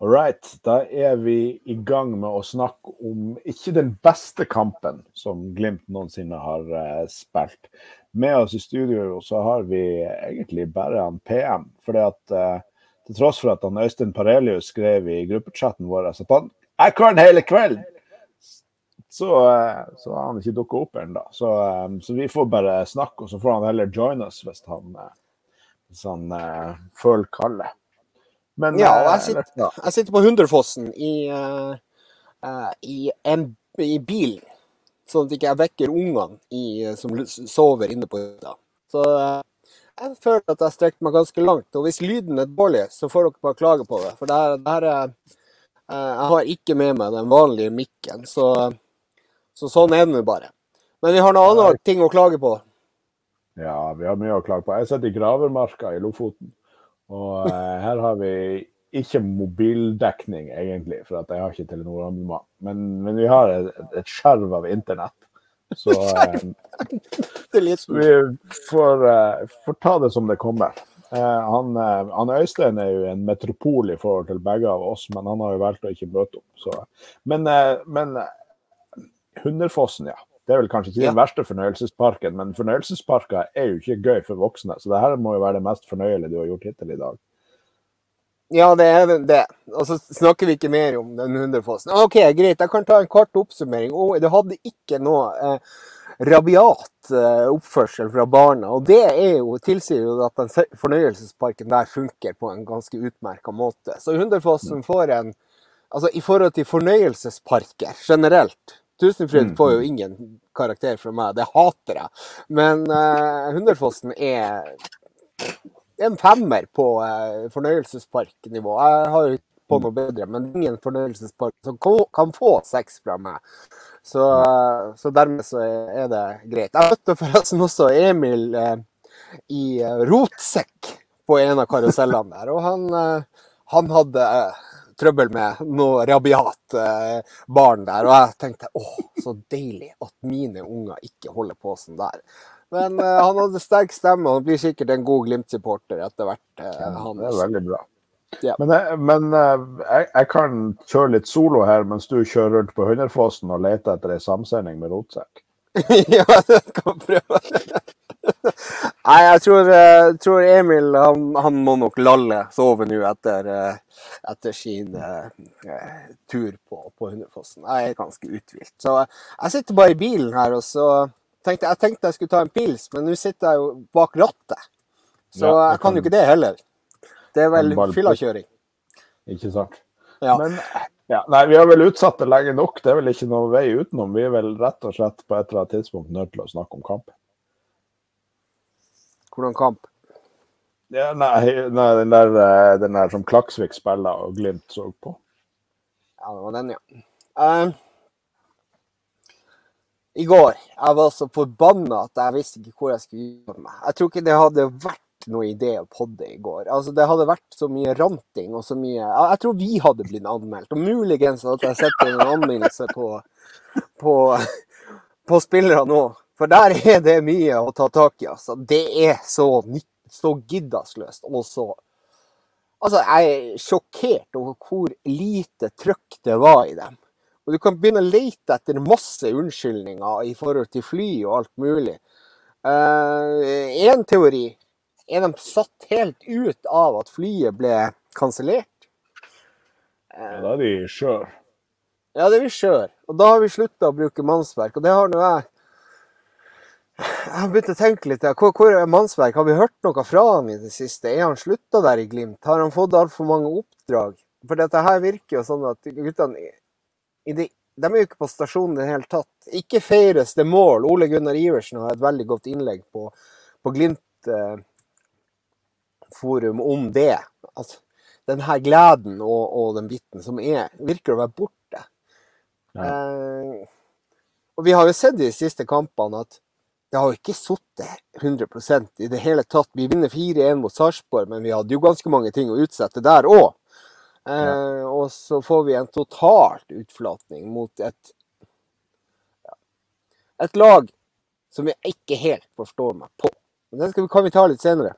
All right. Da er vi i gang med å snakke om ikke den beste kampen som Glimt noensinne har uh, spilt. Med oss i studio så har vi egentlig bare han PM. fordi at uh, til tross for at han Øystein Parelius skrev i gruppechatten vår at han er klar hele kvelden, så, uh, så har han ikke dukka opp ennå. Så, um, så, vi får bare snakke, og så får han heller join oss hvis han, hvis han føler kallet. Men, ja, jeg eh, sitter, jeg sitter, på Hunderfossen i, uh, i, en, i bilen, sånn at jeg ikke vekker ungene som sover inne på hytta. Så uh, jeg føler at jeg strekker meg ganske langt. Og hvis lyden er dårlig, så får dere bare klage på det. For det her, det her er uh, Jeg har ikke med meg den vanlige mikken, så, så sånn er det bare. Men vi har noen andre ting å klage på. Ja, vi har mye å klage på. Jeg sitter i Gravermarka i Lofoten. Og eh, her har vi ikke mobildekning, egentlig, for jeg har ikke Telenor-abonnement. Men, men, vi har et, et skjerv av internett. Så, eh, vi får, eh, får, ta det som det kommer. Han, han, Øystein er jo en metropol i forhold til begge av oss, men han har jo valgt å ikke møte opp. Så. Men, men Hunderfossen, ja. Det er vel kanskje ikke ja. den verste fornøyelsesparken, men fornøyelsesparker er jo ikke gøy for voksne. Så det her må jo være det mest fornøyelige du har gjort hittil i dag. Ja, det er det. Og så snakker vi ikke mer om den Hundrefossen. OK, greit. Jeg kan ta en kort oppsummering. Oh, det hadde ikke noe eh, rabiat eh, oppførsel fra barna. Og det er jo, tilsier jo at den fornøyelsesparken der funker på en ganske utmerka måte. Så Hundrefossen får en Altså i forhold til fornøyelsesparker generelt, Tusenfryd mm. får jo ingen karakter fra meg, det hater jeg. Men uh, Hunderfossen er en femmer på uh, fornøyelsesparknivå. Jeg har jo på noe bedre, men ingen fornøyelsespark som kan få seks fra meg. Så, uh, så, dermed så er det greit. Jeg møtte forresten også Emil i rotsekk på en av karusellene der, og han, han hadde trøbbel med noe rabiat eh, barn der. Og jeg tenkte åh, så deilig at mine unger ikke holder på sånn der. Men eh, han hadde sterk stemme, og han blir sikkert en god Glimt-supporter etter hvert. Eh, ja, det er veldig bra. Ja. Men, jeg, eh, men eh, jeg, jeg, kan kjøre litt solo her mens du kjører rundt på Hunderfossen og leter etter ei samsending med rotsekk. ja, det skal prøve. Nei, jeg tror, uh, tror Emil han, han, må nok lalle sove nå etter, uh, etter sin uh, tur på, på Hundefossen. Jeg er ganske uthvilt. Så jeg sitter bare i bilen her, og så tenkte jeg tenkte jeg skulle ta en pils, men nå sitter jeg jo bak rattet. Så ja, jeg kan jo ikke det heller. Det er vel fyllakjøring. Ikke sant. Ja. Men ja, nei, vi har vel utsatt det lenge nok. Det er vel ikke noe vei utenom. Vi er vel rett og slett på et eller annet tidspunkt nødt til å snakke om kampen. Hvordan kamp? Ja, nei, nei den, der, eh, den, der, som Klaksvik spiller og Glimt så på. Ja, det var den, ja. Um, I går jeg var så forbanna at jeg visste ikke hvor jeg skulle gjøre meg. Jeg tror ikke det hadde vært noe idé å podde i går. Altså, Det hadde vært så mye ranting og så mye Jeg tror vi hadde blitt anmeldt. Og muligens at jeg setter en anmeldelse på, på, på spillere nå. For der er det mye å ta tak i, altså. Det er så, så giddasløst og så Altså, jeg er sjokkert over hvor lite trøkk det var i dem. Og du kan begynne å lete etter masse unnskyldninger i forhold til fly og alt mulig. Én uh, teori er de satt helt ut av at flyet ble kansellert. Uh, ja, da er de skjør. Ja, det er vi skjør. Og da har vi slutta å bruke mannsverk. Og det har nå jeg jeg har begynt å tenke litt. Hvor, hvor er Mannsverk? Har vi hørt noe fra han i det siste? Er han slutta der i Glimt? Har han fått altfor mange oppdrag? For dette her virker jo sånn at guttene de, de er jo ikke på stasjonen i det hele tatt. Ikke feires det mål. Ole Gunnar Iversen har et veldig godt innlegg på, på Glimt eh, forum om det. Altså, den her gleden og, og, den biten som er, virker å være borte. Ja. Eh, og vi har jo sett i de siste kampene at det har jo ikke sittet 100 i det hele tatt. Vi vinner 4-1 mot Sarpsborg, men vi hadde jo ganske mange ting å utsette der òg. Eh, og så får vi en totalt utflatning mot et et lag som jeg ikke helt forstår meg på. Men det vi, kan vi ta litt senere.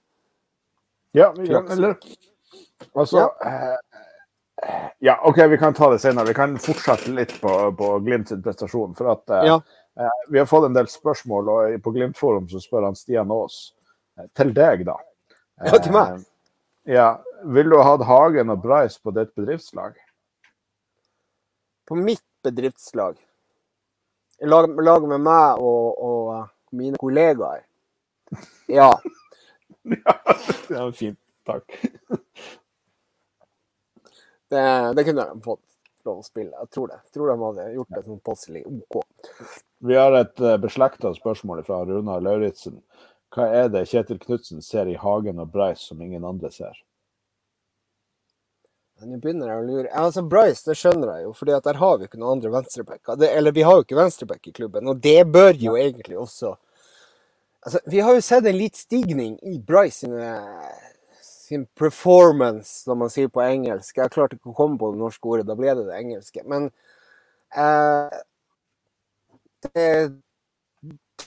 Ja, vi kan, eller Altså ja. eh, Ja, OK, vi kan ta det senere. Vi kan fortsette litt på, på Glimt sin prestasjon. For at eh, Ja. eh, vi har fått en del spørsmål, og på Glimt-forum så spør han Stian Aas. eh, Til deg, da. Ja, til meg. Eh, ja. Vil du ha hatt Hagen og Bryce på ditt bedriftslag? På mitt bedriftslag, lag, lag med meg og, og eh, mine kollegaer, ja. ja, det er fint. Takk. Det, det kunne de fått lov å spille. Jeg tror det. Jeg tror de hadde gjort det sånn passelig OK. Vi har et uh, beslekta spørsmål fra Runar Lauritzen. Hva er det Kjetil Knutsen ser i Hagen og Bryce som ingen andre ser? Nå begynner jeg å lure. Altså, Bryce, det skjønner jeg jo, for der har vi ikke noen andre venstrebacker. Eller vi har jo ikke venstreback i klubben, og det bør jo egentlig også Altså, vi har jo sett en litt stigning i Bryce sine, sin performance, som man sier på engelsk. Jeg klarte ikke å komme på det norske ordet, da ble det det engelske. Men eh, det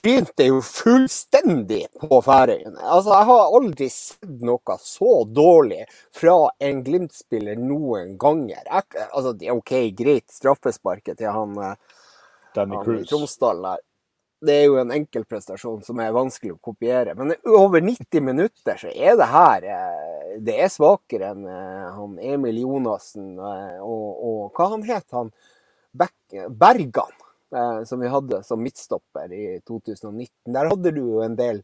begynte jo fullstendig på Færøyene. Altså, jeg har aldri sett noe så dårlig fra en Glimt-spiller noen ganger. Jeg, altså, det er OK, greit, straffesparket til han, eh, Danny han Tromsdalen der. Det er jo en enkeltprestasjon som er vanskelig å kopiere. Men over 90 minutter så er det her eh, Det er svakere enn eh, han Emil Jonassen og, og hva han het han? Bergan, som vi hadde som midtstopper i 2019. Der hadde du jo en del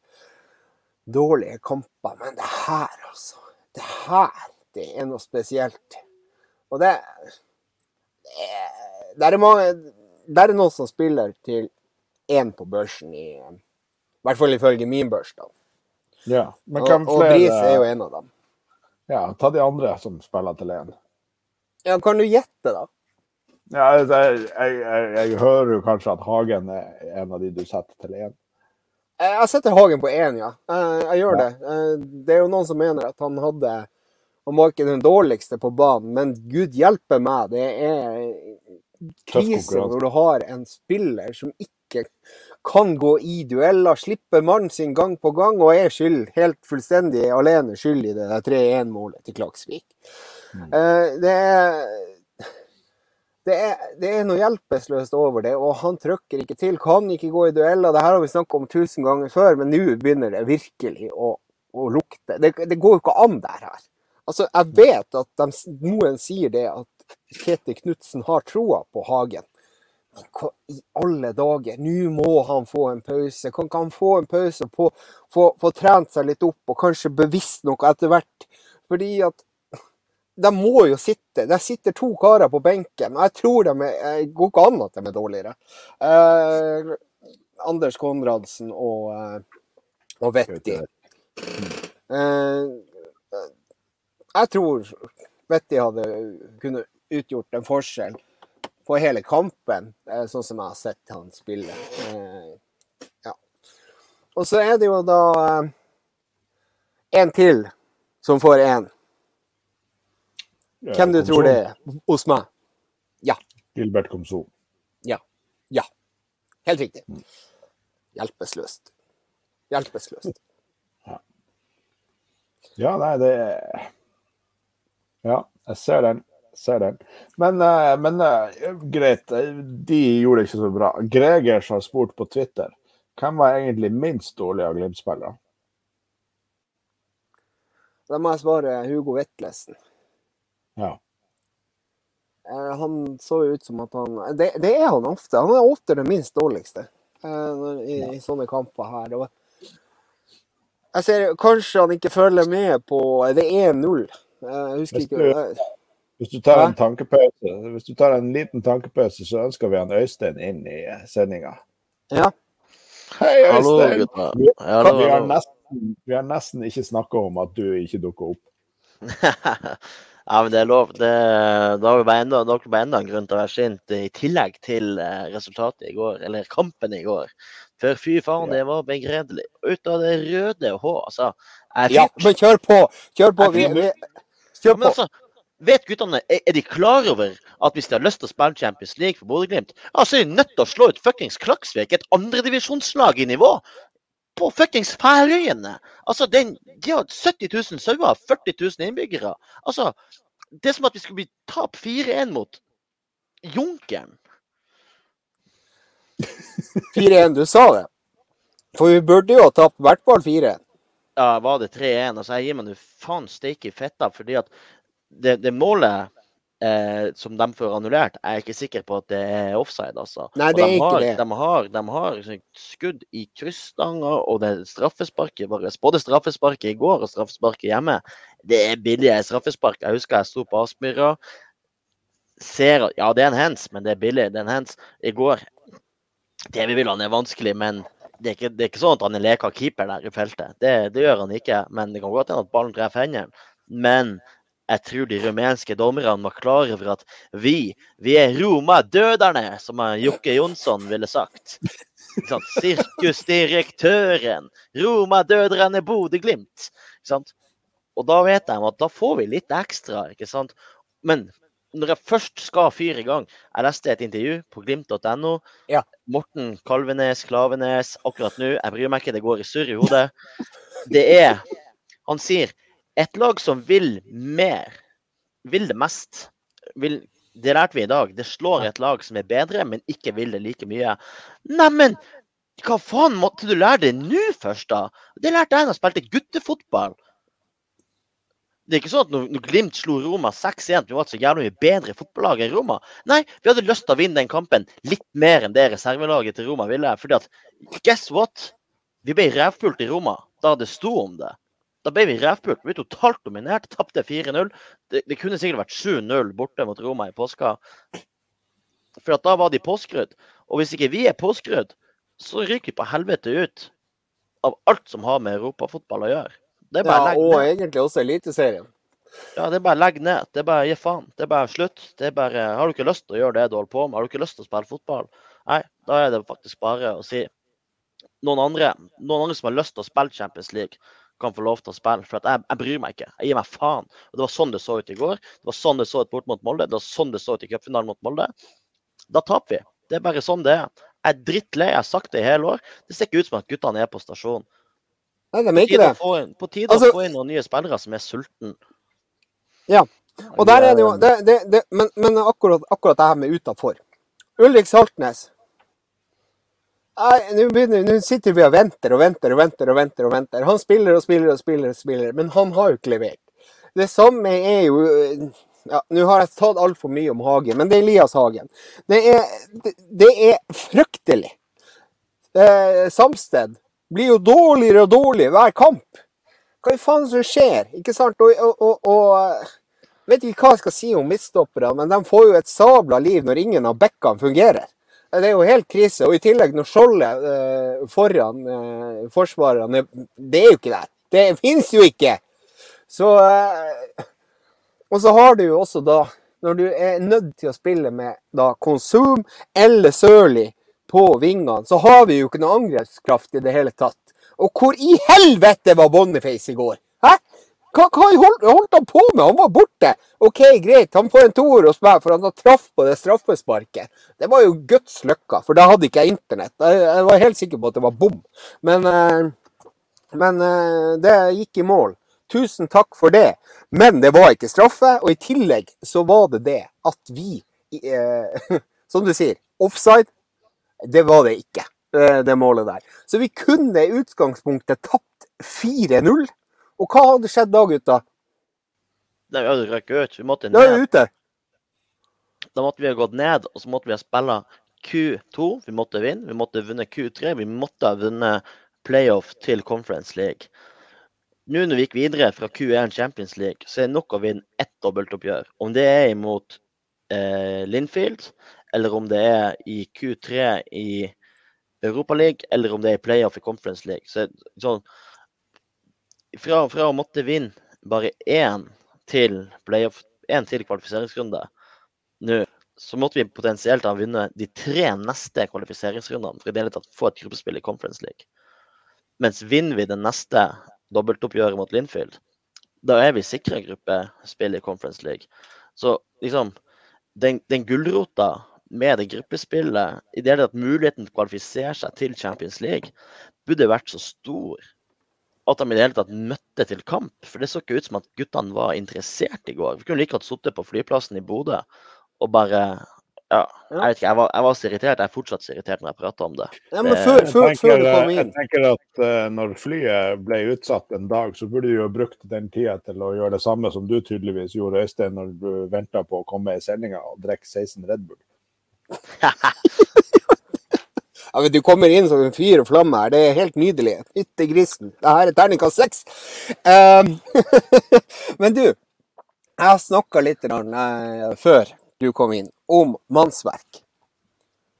dårlige kamper, men det her, altså. Det her, det er noe spesielt. Og det, det er, der er mange Der er noen som spiller til én på børsen, i, i hvert fall ifølge min børs. da. Ja, men Og, hvem og flere Bris er jo en av dem. Ja, ta de andre som spiller til én. Ja, kan du gjette, da? Ja, jeg, jeg, jeg, jeg hører jo kanskje at Hagen er en av de du setter til én. Eh, Jeg setter Hagen på én, ja. Jeg, Jeg gjør det. Eh, Det er jo noen som mener at han hadde Han var ikke den dårligste på banen, men gud hjelpe meg, det er krise når du har en spiller som ikke kan gå i dueller, slipper mannen sin gang på gang og er skyld, helt fullstendig alene skyld i det 3-1-målet til Klaksvik. Mm. Det er det er, det er noe hjelpeløst over det, og han trykker ikke til. Kan ikke gå i dueller. Det her har vi snakket om tusen ganger før, men nå begynner det virkelig å, å lukte. Det, det går jo ikke an, det her. Altså, jeg vet at de, noen sier det at Kjetil Knutsen har troa på Hagen. Men hva i alle dager? Nå må han få en pause. Kan ikke han få en pause og få, få, få trent seg litt opp, og kanskje bevisst noe etter hvert? Fordi at de må jo sitte. Det sitter to karer på benken. og Jeg tror de er, går ikke an at de er dårligere. Eh, Anders Konradsen og, eh, og Vetti. Eh, jeg tror Vetti hadde kunnet utgjort en forskjell på hele kampen, eh, sånn som jeg har sett han spille. Eh, ja. Og så er det jo da eh, en til som får én. Hvem du tror det er hos meg? Gilbert Komson. Ja. Ja. Helt riktig. Hjelpeløst. Hjelpeløst. Ja, nei, det Ja, jeg ser den. Ser den. Men, eh, men eh, greit, de gjorde det ikke så bra. Gregers har spurt på Twitter hvem var egentlig minst dårlig av Glimt-spillere. Da må jeg svare Hugo Vetlesen. Ja. Eh, Han så jo ut som at han det, det er han ofte. Han er ofte den minst dårligste eh, i, i sånne kamper her. Og jeg ser kanskje han ikke følger med på Det er 1-0. Eh, Jeg husker Hvis ikke du- eh, Hvis du tar en tankepause, hvis du tar en liten tankepause, så ønsker vi han Øystein inn i sendinga. Ja. Hei, Hallo, Øystein! gutta. Vi, Hallo, vi, har nesten, vi har nesten ikke snakka om at du ikke dukker opp. ja, men det er lov. Det, da har vi bare enda, bare en grunn til å være sint, i tillegg til eh, resultatet i går, eller kampen i går. For fy faen, det var begredelig. Ut av det røde H, altså. Ja, men kjør på! Kjør på! Vi, vi, Ja, kjør men på! altså, vet guttene, er de klar over at hvis de har lyst til å spille Champions League for Bodø-Glimt, ja, så er de nødt til å slå ut fuckings Klaksvik, et andredivisjonslag i nivå, på fuckings Færøyene. Altså, den, de har 70 000 sauer, 40 000 innbyggere. Altså, Det er som at vi skulle bli tap 4-1 mot Junkeren. 4-1, du sa det. For vi burde jo ha tapt i hvert fall 4-1. Ja, var det 3-1? Altså, jeg gir meg nå faen steike i fetta, fordi at det, det målet eh, som de får annullert, er jeg ikke sikker på at det er offside, altså. Nei, det er de ikke har, det. De har, de har sånn skudd i kryssstanger, og det straffesparket vårt. Både straffesparket i går og straffesparket hjemme. Det er billige straffespark. Jeg husker jeg sto på Aspmyra. Ser at ja, det er en hands, men det er billig. Det er en hands. I går Det vi vil han er vanskelig, men det er, ikke, det er ikke sånn at han er leka keeper der i feltet. Det, det gjør han ikke. Men det kan godt hende at ballen treffer hendene. Men jeg tror de rumenske dommerne var klar over at vi, vi er Roma-døderne, som Jokke Jonsson ville sagt. Sånn. Sirkusdirektøren, Roma-døderne Bodø-Glimt. Og da vet de at da får vi litt ekstra, ikke sant. Men når jeg først skal fyre i gang Jeg leste et intervju på glimt.no. Ja. Morten Kalvenes, Klavenes, akkurat nå. Jeg bryr meg ikke, det går i surr i hodet. Det er Han sier et lag som vil mer, vil det mest vil, Det lærte vi i dag. Det slår et lag som er bedre, men ikke vil det like mye. Neimen, hva faen måtte du lære det nå først, da? Det lærte jeg da jeg spilte guttefotball. Det er ikke sånn at når, når Glimt slo Roma 6-1, vi var et så jævlig mye bedre fotballag enn Roma. Nei, vi hadde lyst til å vinne den kampen litt mer enn det reservelaget til Roma ville. fordi at, guess what? Vi ble revpult i Roma da det sto om det. Da ble vi revpult. Vi ble totalt dominert, tapte 4-0. Det, det kunne sikkert vært 7-0 borte mot Roma i påska. For at da var de påskrudd. Og hvis ikke vi er påskrudd, så ryker vi på helvete ut av alt som har med europafotball å gjøre. Det er bare Ja, og ned. egentlig også Eliteserien. Ja, det er bare legg ned. Det er bare gi faen. Det er bare slutt. Det er bare, har du ikke lyst til å gjøre det du holder på med, har du ikke lyst til å spille fotball, nei, da er det faktisk bare å si noen andre, noen andre som har lyst til å spille Champions League, kan få lov til å spille. For at jeg, jeg bryr meg ikke. Jeg gir meg faen. Og Det var sånn det så ut i går. Det var sånn det så ut bort mot Molde. Det var sånn det så ut i cupfinalen mot Molde. Da taper vi. Det er bare sånn det er. Jeg er drittlei. Jeg har sagt det i hele år. Det ser ikke ut som at guttene er på stasjon. Nei, de På er ikke det. å inn, på tide Altså- å få inn noen nye spillere som er sultne. Ja. Og der er det jo det, det, det, Men, men akkurat, akkurat det her med utafor. Ulrik Saltnes. Nei, Nå sitter vi og venter og venter og venter. og venter og venter. Han spiller og spiller og spiller, og spiller, men han har jo ikke levert. Det samme er jo ja, Nå har jeg tatt altfor mye om Hagen, men det er Elias Hagen. Det er, det, det er fryktelig. Eh, Samsted blir jo dårligere og dårligere hver kamp. Hva i faen som skjer? Ikke sant? Og, og, og, vet ikke hva jeg skal si om midtstopperne, men de får jo et sabla liv når ingen av bekkene fungerer. Det er jo helt krise. Og i tillegg når skjoldet eh, foran eh, forsvarerne Det er jo ikke der. Det fins jo ikke! Så eh, Og så har du jo også da Når du er nødt til å spille med da Konsum eller Sørli på vingene, så har vi jo ikke noe angrepskraft i det hele tatt. Og hvor i helvete var Boniface i går? Hva, hva holdt, holdt han på med? Han var borte. OK, greit, han får en toer hos meg for han har traff på det straffesparket. Det var jo Guds løkka, for da hadde ikke jeg internett. Jeg, jeg var helt sikker på at det var bom. Men, eh, men eh, det gikk i mål. Tusen takk for det. Men det var ikke straffe, og i tillegg så var det det at vi, eh, som du sier, offside, det var det ikke, det målet der. Så vi kunne i utgangspunktet tapt 4-0. Og hva hadde skjedd da, gutta? Nei, vi hadde røket ut. Vi måtte Da er ned. vi ute. Da måtte vi ha gått ned, og så måtte vi ha spilla Q2. Vi måtte vinne. Vi måtte ha vunnet Q3. Vi måtte ha vunnet playoff til Conference League. Nå når vi gikk videre fra Q1 Champions League, så er det nok å vinne ett dobbeltoppgjør. Om det er imot eh, Linfield, eller om det er i Q3 i Europa League, eller om det er i playoff i Conference League. Så, sånn, fra, fra å måtte vinne bare én til playoff, én til kvalifiseringsrunde nå, så måtte vi potensielt ha vunnet de tre neste kvalifiseringsrundene for i det hele tatt få et gruppespill i Conference League. Mens vinner vi det neste dobbeltoppgjøret mot Linfield, da er vi sikra gruppespill i Conference League. Så liksom, den, den gulrota med det gruppespillet, i det hele tatt muligheten til å kvalifisere seg til Champions League, burde vært så stor at de i det hele tatt møtte til kamp. For det så ikke ut som at guttene var interessert i går. Vi kunne like godt sittet på flyplassen i Bodø og bare ja, jeg vet ikke, jeg var, jeg var så irritert. Jeg er fortsatt så irritert når jeg prater om det. Ja, men før, før, Jeg før, før tenker, du kom jeg tenker at uh, når flyet ble utsatt en dag, så burde du jo brukt den tida til å gjøre det samme som du tydeligvis gjorde, Øystein, når du venta på å komme i sendinga og drikke 16 Red Bull. ja, men Du kommer inn som en fyr og flamme her. Det er helt nydelig. Fytte grisen. Det her er terningkast seks. Um, men du, jeg har snakka litt eh, før du kom inn, om mannsverk.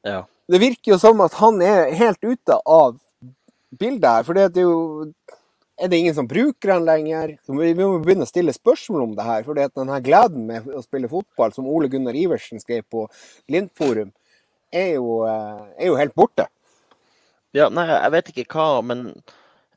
Ja. Det virker jo som at han er helt ute av bildet her. For det er jo Er det ingen som bruker han lenger? Så Vi må begynne å stille spørsmål om det her. For den her denne gleden med å spille fotball, som Ole Gunnar Iversen skrev på Glimt-forum, er, jo, eh, er jo helt borte. Ja, nei, jeg vet ikke hva, men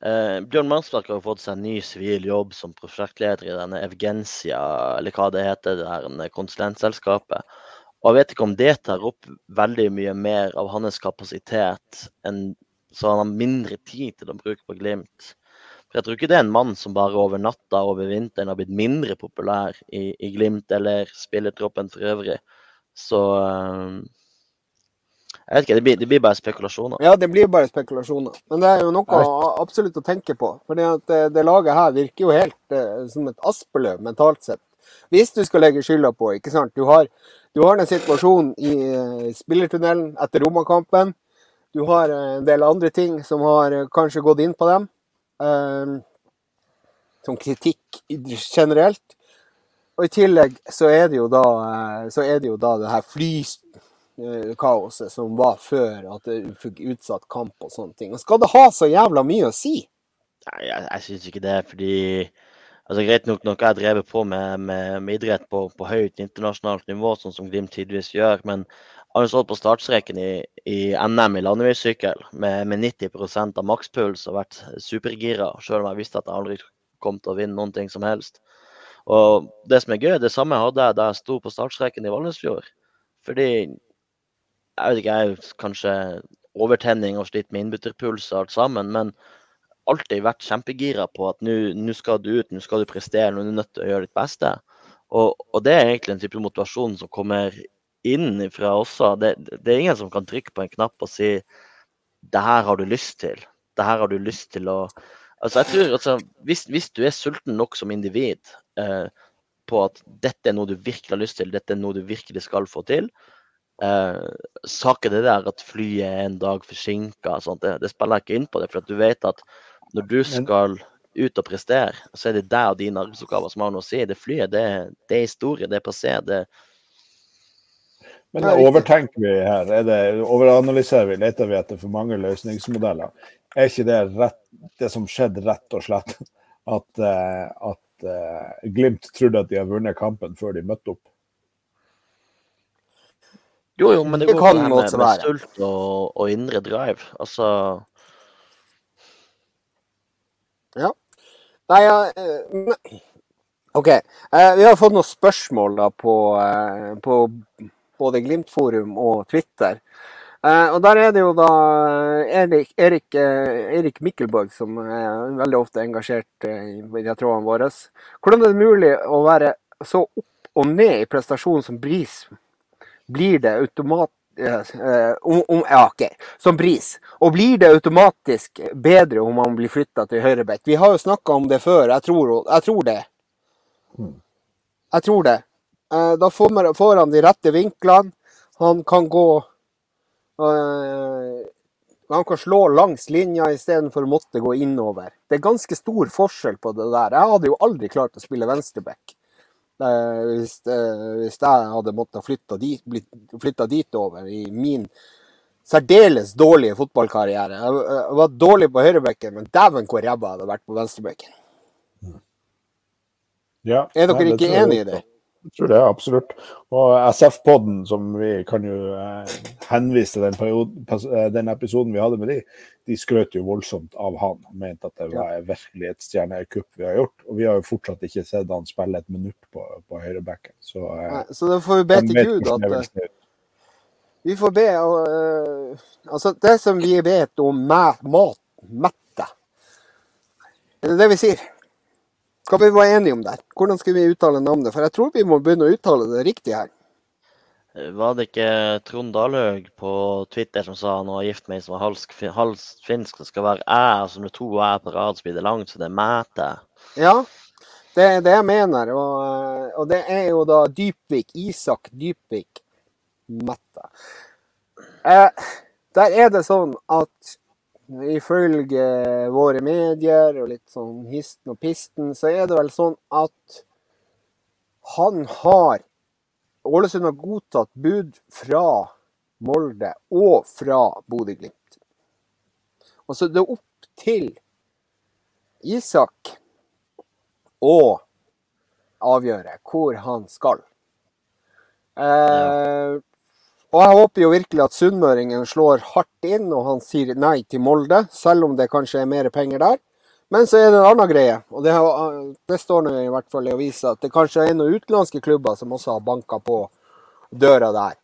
eh, Bjørn Mansberg har jo fått seg en ny sivil jobb som prosjektleder i denne Evgencia, eller hva det heter, det her konsulentselskapet. Og jeg vet ikke om det tar opp veldig mye mer av hans kapasitet, enn så han har mindre tid til å bruke på Glimt. For jeg tror ikke det er en mann som bare over natta over vinteren har blitt mindre populær i, i Glimt eller spillertroppen for øvrig. Så eh, jeg vet ikke, det blir, det blir bare spekulasjoner. Ja, det blir bare spekulasjoner. Men det er jo noe absolutt å tenke på. For det, det laget her virker jo helt eh, som et aspeløv mentalt sett. Hvis du skal legge skylda på, ikke sant. Du har, du har den situasjonen i eh, spillertunnelen etter Roma-kampen. Du har eh, en del andre ting som har eh, kanskje gått inn på dem. eh, som kritikk generelt. Og i tillegg så er det jo da, eh, så er det, jo da det her flykaoset som var før at du fikk utsatt kamp og sånne ting. Og skal det ha så jævla mye å si? Nei, jeg, jeg syns ikke det, fordi altså Greit nok når jeg drevet på med, med, med idrett på, på høyt internasjonalt nivå, sånn som Glimt tidvis gjør, men jeg har jo stått på startstreken i, i NM i landeveissykkel med, med 90% av makspuls og vært supergira, selv om jeg visste at jeg aldri kom til å vinne noen ting som helst. Og det som er gøy, det samme hadde jeg da jeg sto på startstreken i Valnesfjord. Fordi jeg vet ikke, jeg kanskje overtenning og slitt med innbytterpuls og alt sammen, men alltid vært kjempegira på at nå skal du ut, nå skal du prestere, nå er du nødt til å gjøre ditt beste. Og, og det er egentlig en type motivasjon som kommer inn fra også. Det, det er ingen som kan trykke på en knapp og si det her har du lyst til. Det her har du lyst til å Altså, jeg tror altså, hvis, hvis du er sulten nok som individ eh, på at dette er noe du virkelig har lyst til, dette er noe du virkelig skal få til, eh, saken det der at flyet er en dag forsinka, det, det spiller jeg ikke inn på det. For at du vet at når du skal ut og prestere, så er det deg og dine arbeidsoppgaver som har noe å si. Det flyet, det, det er historie, det er passé. Det, Men det overtenker vi her? Er det, overanalyserer vi? Leter vi etter for mange løsningsmodeller? Er ikke det rett, det som skjedde, rett og slett? At, eh, at eh, Glimt trodde at de hadde vunnet kampen før de møtte opp? Jo, jo, men det går på det godt med, med sult og, og indre drive. Altså Ja. Nei, ja, eh, OK. Eh, vi har fått noen spørsmål da på, eh, på både Glimt-forum og Twitter. Eh, og der er det jo da Erik, Erik, Erik Mikkelborg som er veldig ofte engasjert i de trådene våre. Hvordan er det mulig å være så opp og ned i prestasjonen som Bris? Blir det automat... eh, om, om, ja, OK. Som pris. Og blir det automatisk bedre om man blir flytta til høyreback? Vi har jo snakka om det før. Jeg tror, jeg tror det. Jeg tror det. Eh, Da får, man, får han de rette vinklene. Han kan gå eh, Han kan slå langs linja istedenfor å måtte gå innover. Det er ganske stor forskjell på det der. Jeg hadde jo aldri klart å spille venstreback eh, hvis, eh, hvis jeg hadde måttet flytte dit, blitt flytta dit over i min særdeles dårlige fotballkarriere. Jeg, var dårlig på høyrebekken, men dæven hvor ræva jeg hadde vært på venstrebekken. Ja, Er dere nei, ikke enig i det? Jeg tror det, absolutt. Og SF-podden, som vi kan jo eh, henvise til den, perioden, eh, den episoden vi hadde med de, de skrøt jo voldsomt av han mente at det var virkelig et stjernekupp vi har gjort. Og vi har jo fortsatt ikke sett han spille et minutt på, på høyrebacken. Så eh, Nei, Så da får vi be til Gud at det eh. Vi får be og, uh, Altså, det som vi vet om mat, mat mette Er det det vi sier? Skal vi være enige om det? Hvordan skal vi uttale navnet? For jeg tror vi må begynne å uttale det riktig her. Var det ikke Trond Dalhaug på Twitter som sa han var gift med ei som var halvt halvt finsk, det skal være æ, altså med to æ på rad så blir det langt, så det er mæte. Ja, det er det jeg mener. Og, eh, og det er jo da Dypvik. Isak Dypvik Mette. Eh, der er det sånn at ifølge våre medier og litt sånn histen og pisten, så er det vel sånn at han har Ålesund har godtatt bud fra Molde og fra Bodø-Glimt. Og så er det opp til Isak å avgjøre hvor han skal. Eh, og jeg håper jo virkelig at sunnmøringen slår hardt inn og han sier nei til Molde, selv om det kanskje er mer penger der. Men så er det en annen greie, og det, det står nå i hvert fall i avisa, at det kanskje er noen utenlandske klubber som også har banka på døra der.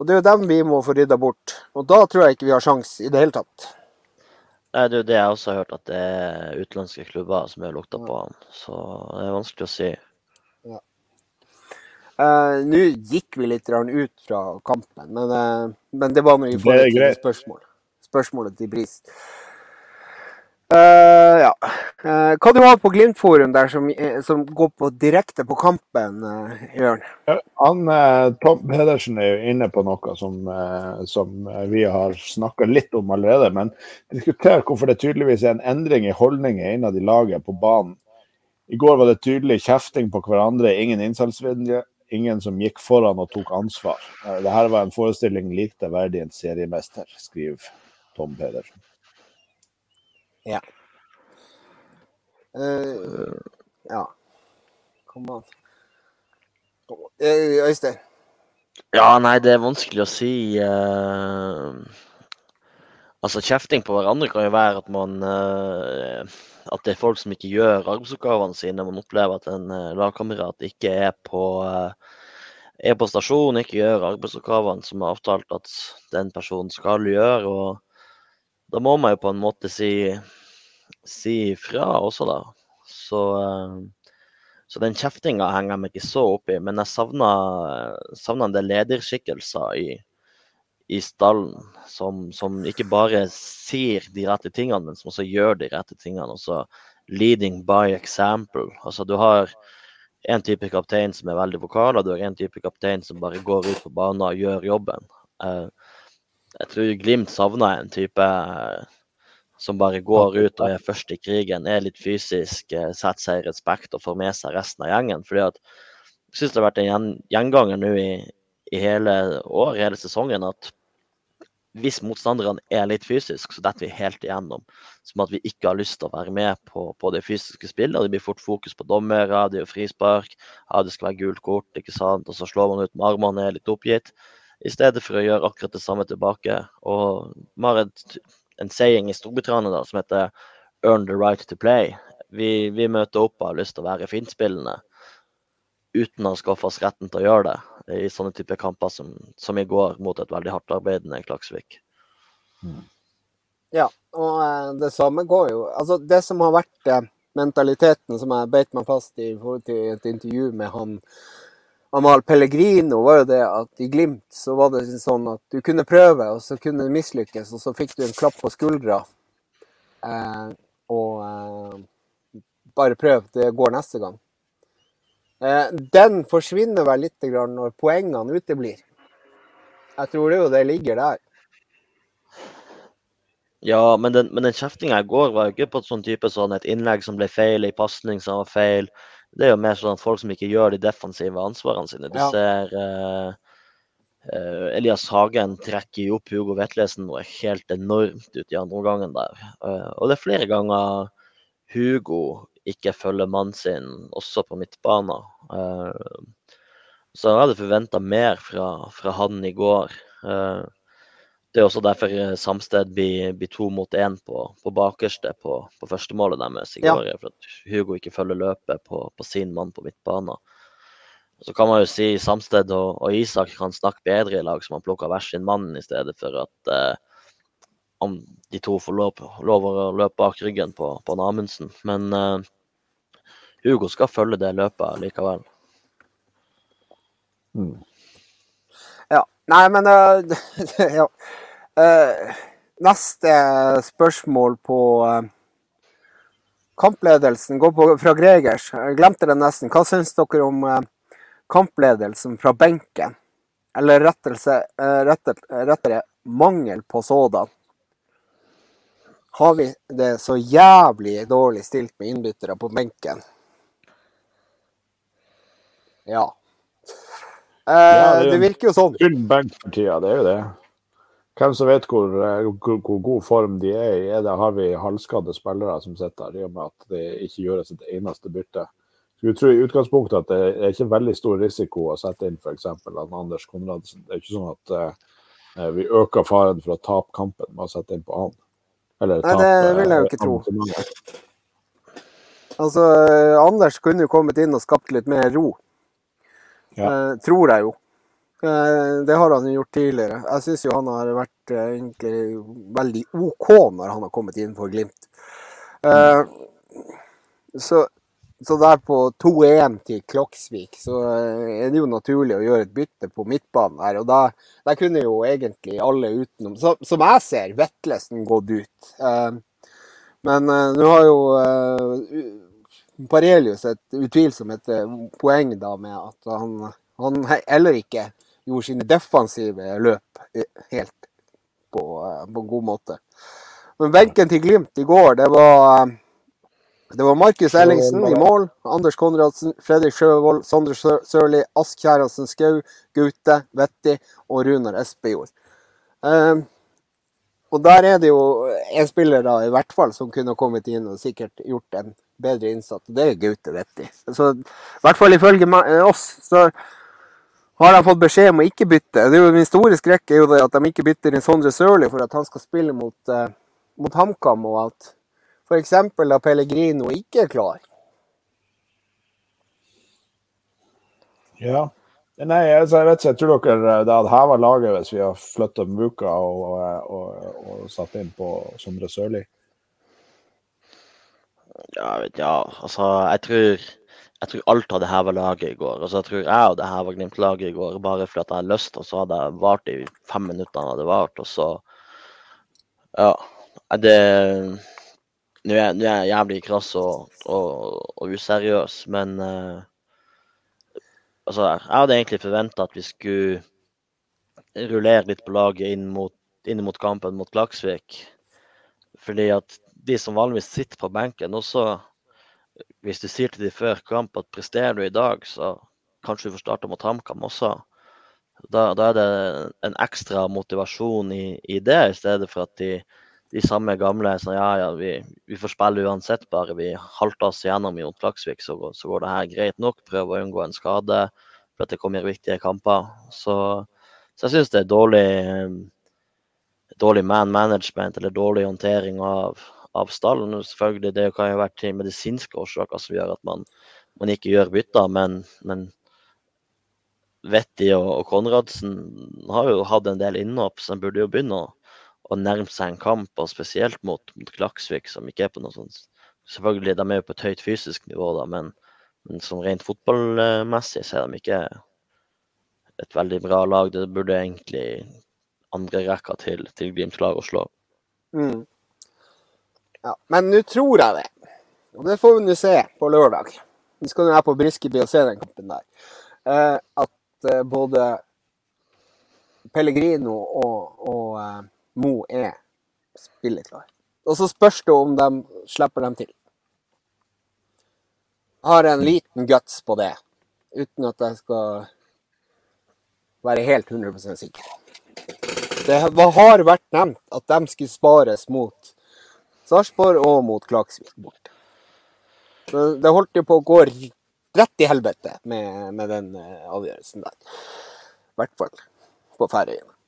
Og det er jo dem vi må få rydda bort. Og da tror jeg ikke vi har sjans i det hele tatt. Nei, det er jo det jeg også har hørt, at det er utenlandske klubber som har lukta på han. Så det er vanskelig å si. Ja. Eh, Nå gikk vi litt ut fra kampen, men, uh, men det var nå i forhold til spørsmål. spørsmålet til Bris. Uh, ja. Eh, hva du har på Glimt-forum der som, som går på direkte på kampen, uh, Jørn? Ja, Han, Tom Pedersen er jo inne på noe som, som vi har snakka litt om allerede. Men diskuter hvorfor det tydeligvis er en endring i holdninger innad i laget på banen. I går var det tydelig kjefting på hverandre, ingen innsalgsvilje. Ingen som gikk foran og tok ansvar. Eh, Dette var en forestilling likte verdig en seriemester, skriver Tom Pedersen. Eh, ja. Kom an. Eh, Øystein? Ja, nei, det er vanskelig å si. Uh, altså, kjefting på hverandre kan jo være at man eh, At det er folk som ikke gjør arbeidsoppgavene sine. Man opplever at en eh, lagkamerat ikke er på eh, er på stasjon, ikke gjør arbeidsoppgavene som er avtalt at den personen skal gjøre. og Da må man jo på en måte si, si fra også, da. Så eh, så den kjeftinga henger jeg meg ikke så opp i, men jeg savner, en del lederskikkelser i, i stallen som, som ikke bare sier de rette tingene, men som også gjør de rette tingene. Også leading by example. Altså du har en type kaptein som er veldig vokal, og du har en type kaptein som bare går ut på banen og gjør jobben. Eh, jeg tror Glimt savner en type eh, som bare går ut og er først i krigen, er litt fysisk, eh, setter seg i respekt og får med seg resten av gjengen. Fordi at jeg syns det har vært en gjen- gjenganger nå i, i hele år, hele sesongen, at hvis motstanderne er litt fysisk, så detter vi helt igjennom. Som at vi ikke har lyst til å være med på, på det fysiske spillet. og Det blir fort fokus på dommere, det er frispark, ja, det skal være gult kort, ikke sant. Og så slår man ut med armene, er litt oppgitt. I stedet for å gjøre akkurat det samme tilbake. Og vi har en saying i Storbritannia som heter 'earn the right to play'. Vi, vi møter opp og har lyst til å være finspillende uten å skaffe oss retten til å gjøre det i sånne typer kamper som, som i går mot et veldig hardt arbeidende Klaksvik. Ja, og eh, det samme går jo Altså, det som har vært eh, mentaliteten som jeg beit meg fast i i forhold til et intervju med han Amal Pellegrino, var jo det at i Glimt så var det sånn at du kunne prøve, og så kunne du mislykkes, og så fikk du en klapp på skuldra. Eh, og eh, bare prøv, det går neste gang. Eh, den forsvinner vel litt når poengene uteblir. Jeg tror det jo det ligger der. Ja, men den, men den kjeftinga i går var jo ikke på et sånn type sånn et innlegg som ble feil, en pasning som var feil. Det er jo mer sånn at folk som ikke gjør de defensive ansvarene sine. Du Ja. ser uh, uh, Elias Hagen trekker jo opp Hugo Vetlesen noe helt enormt ut i andre omgangen der. Uh, og det er flere ganger Hugo ikke følger mannen sin, også på midtbanen. Eh, så jeg hadde forventa mer fra, fra han i går. Eh, det er også derfor eh, Samsted blir, blir to mot én på, på bakerste på, på førstemålet deres i Ja. går. For at Hugo ikke følger løpet på, på sin mann på midtbanen. Så kan man jo si Samsted og, og Isak kan snakke bedre i lag, så man plukker hver sin mann i stedet for at eh, om de to får lov, lov å løpe bak ryggen på, på Amundsen. Men uh, Hugo skal følge det løpet likevel. Mm. Ja. Nei, men uh, ja. uh, Neste spørsmål på kampledelsen går på, fra Gregers. Jeg glemte det nesten. Hva syns dere om kampledelsen fra benken? Eller rettelse, rettere mangel på sådan har vi det så jævlig dårlig stilt med innbyttere på benken. Ja. Eh, ja det, det, virker jo sånn. Full benk for tida, det er jo det. Hvem som vet hvor, eh, hvor, hvor, god form de er i. Er det, har vi halvskadde spillere som sitter der, i og med at det ikke gjøres et eneste bytte. Vi tror i utgangspunktet at det er ikke veldig stor risiko å sette inn f.eks. Anders Konradsen. Det er ikke sånn at uh, vi øker faren for å tape kampen med å sette inn på han. Eller Nei, det vil jeg jo ikke tro. Altså, Anders kunne jo kommet inn og skapt litt mer ro. Ja. Eh, tror jeg jo. Eh, det har han gjort tidligere. Jeg syns jo han har vært eh, egentlig veldig OK når han har kommet inn for Glimt. Så så der på 2-1 til Kloksvik, så er det jo naturlig å gjøre et bytte på midtbanen her. Og da, der kunne jo egentlig alle utenom, som jeg ser, Vetlesen gått ut. Men nå har jo Parelius et utvilsomt poeng da med at han, han heller ikke gjorde sine defensive løp eh, helt på, eh, på en god måte. Men benken til Glimt i går, det var det var Markus Ellingsen i mål, Anders Konradsen, Fredrik Sjøvold, Sondre Sørli, Ask Kjæransen Skau, Gaute Vetti og Runar Espejord. Og der er det jo en spiller da, i hvert fall som kunne kommet inn og sikkert gjort en bedre innsats. Det er Gaute Vetti. Så i hvert fall ifølge oss så har de fått beskjed om å ikke bytte. Det er jo Min store skrekk er jo det at de ikke bytter inn Sondre Sørli for at han skal spille mot, eh, mot HamKam, og at F.eks. da Pellegrino ikke er klar. Ja. Nei, altså, jeg vet ikke. Jeg tror dere det hadde heva laget hvis vi hadde flytta Muka og, og, og, satt inn på Sondre Sørli? Ja, ja, altså jeg tror, jeg tror alt hadde heva laget i går. Altså, jeg tror jeg hadde heva Glimt-laget i går bare fordi jeg hadde lyst, og så hadde jeg vart i fem minutter. hadde vart, og så Ja. Det nå er jeg jævlig krass og, og, og useriøs, men uh, altså, jeg hadde egentlig forventa at vi skulle rullere litt på laget inn mot, inn mot kampen mot Klaksvik. Fordi at de som vanligvis sitter på benken, også hvis du sier til de før kamp at presterer du i dag, så kanskje du får starte mot HamKam også. Da, da, er det en ekstra motivasjon i, i det, i stedet for at de de samme gamle sånn ja, ja, vi, vi får spille uansett, bare vi halter oss gjennom mot Klaksvik, så, så, går det her greit nok. Prøve å unngå en skade for at det kommer viktige kamper. Så, så jeg syns det er dårlig, dårlig man management eller dårlig håndtering av, av stallen. Selvfølgelig, Det kan jo være til medisinske årsaker som gjør at man, man ikke gjør bytter, men, men Vetti og, og Konradsen har jo hatt en del innhopp, så de burde jo begynne å å nærme seg en kamp, og spesielt mot, mot Klaksvik, som ikke er på noe sånt Selvfølgelig de er jo på et høyt fysisk nivå, da, men, men som rent fotballmessig så er de ikke et veldig bra lag. Det burde egentlig andre rekka til, til Glimt lag å slå. Mm. Ja, men nå tror jeg det, og det får vi nå se på lørdag. Vi skal jo her på Briskeby og se den kampen der. Eh, at eh, både Pellegrino og, og eh, Mo er spilleklar. Og så spørs det om de slipper dem til. Jeg har en liten guts på det, uten at jeg skal være helt 100% sikker. Det har vært nevnt at de skulle spares mot Sarpsborg og mot Klaksvik bort. Det holdt jo på å gå rett i helvete med, med den eh, avgjørelsen der. I hvert fall på Færøyene.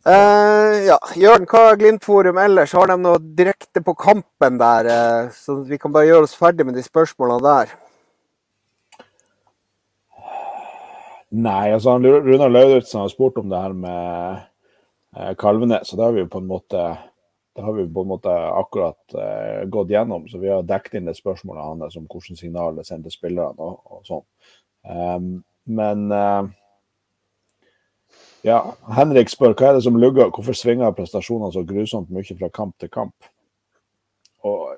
Uh, ja, Jørn, hva er Glimt-forum ellers? Har de noe direkte på kampen der? Uh, så vi kan bare gjøre oss ferdig med de spørsmålene der. Nei, altså Runar Lauritzen har spurt om det her med uh, Kalvenes. Så det har vi jo på en måte det har vi på en måte akkurat uh, gått gjennom. Så vi har dekket inn det spørsmålet hans om hvilke signaler det sender spillerne og, og sånn. Um, men ja, Henrik spør hva er det som lugger, hvorfor svinger prestasjonene så grusomt mye fra kamp til kamp? Og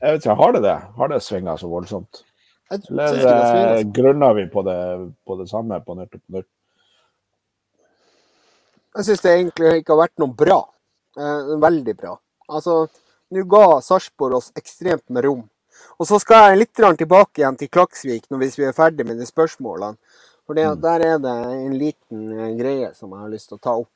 jeg vet ikke, Har det det? Har det svinga så voldsomt? Eller uh, grunner vi på det, på det samme på nytt og på nytt? Jeg syns det egentlig ikke har vært noe bra. Eh, veldig bra. Altså, nå ga Sarpsborg oss ekstremt med rom. Og så skal jeg litt tilbake igjen til Klaksvik når hvis vi er ferdig med de spørsmålene. For Mm. der er det en liten eh, greie som jeg har lyst til å ta opp.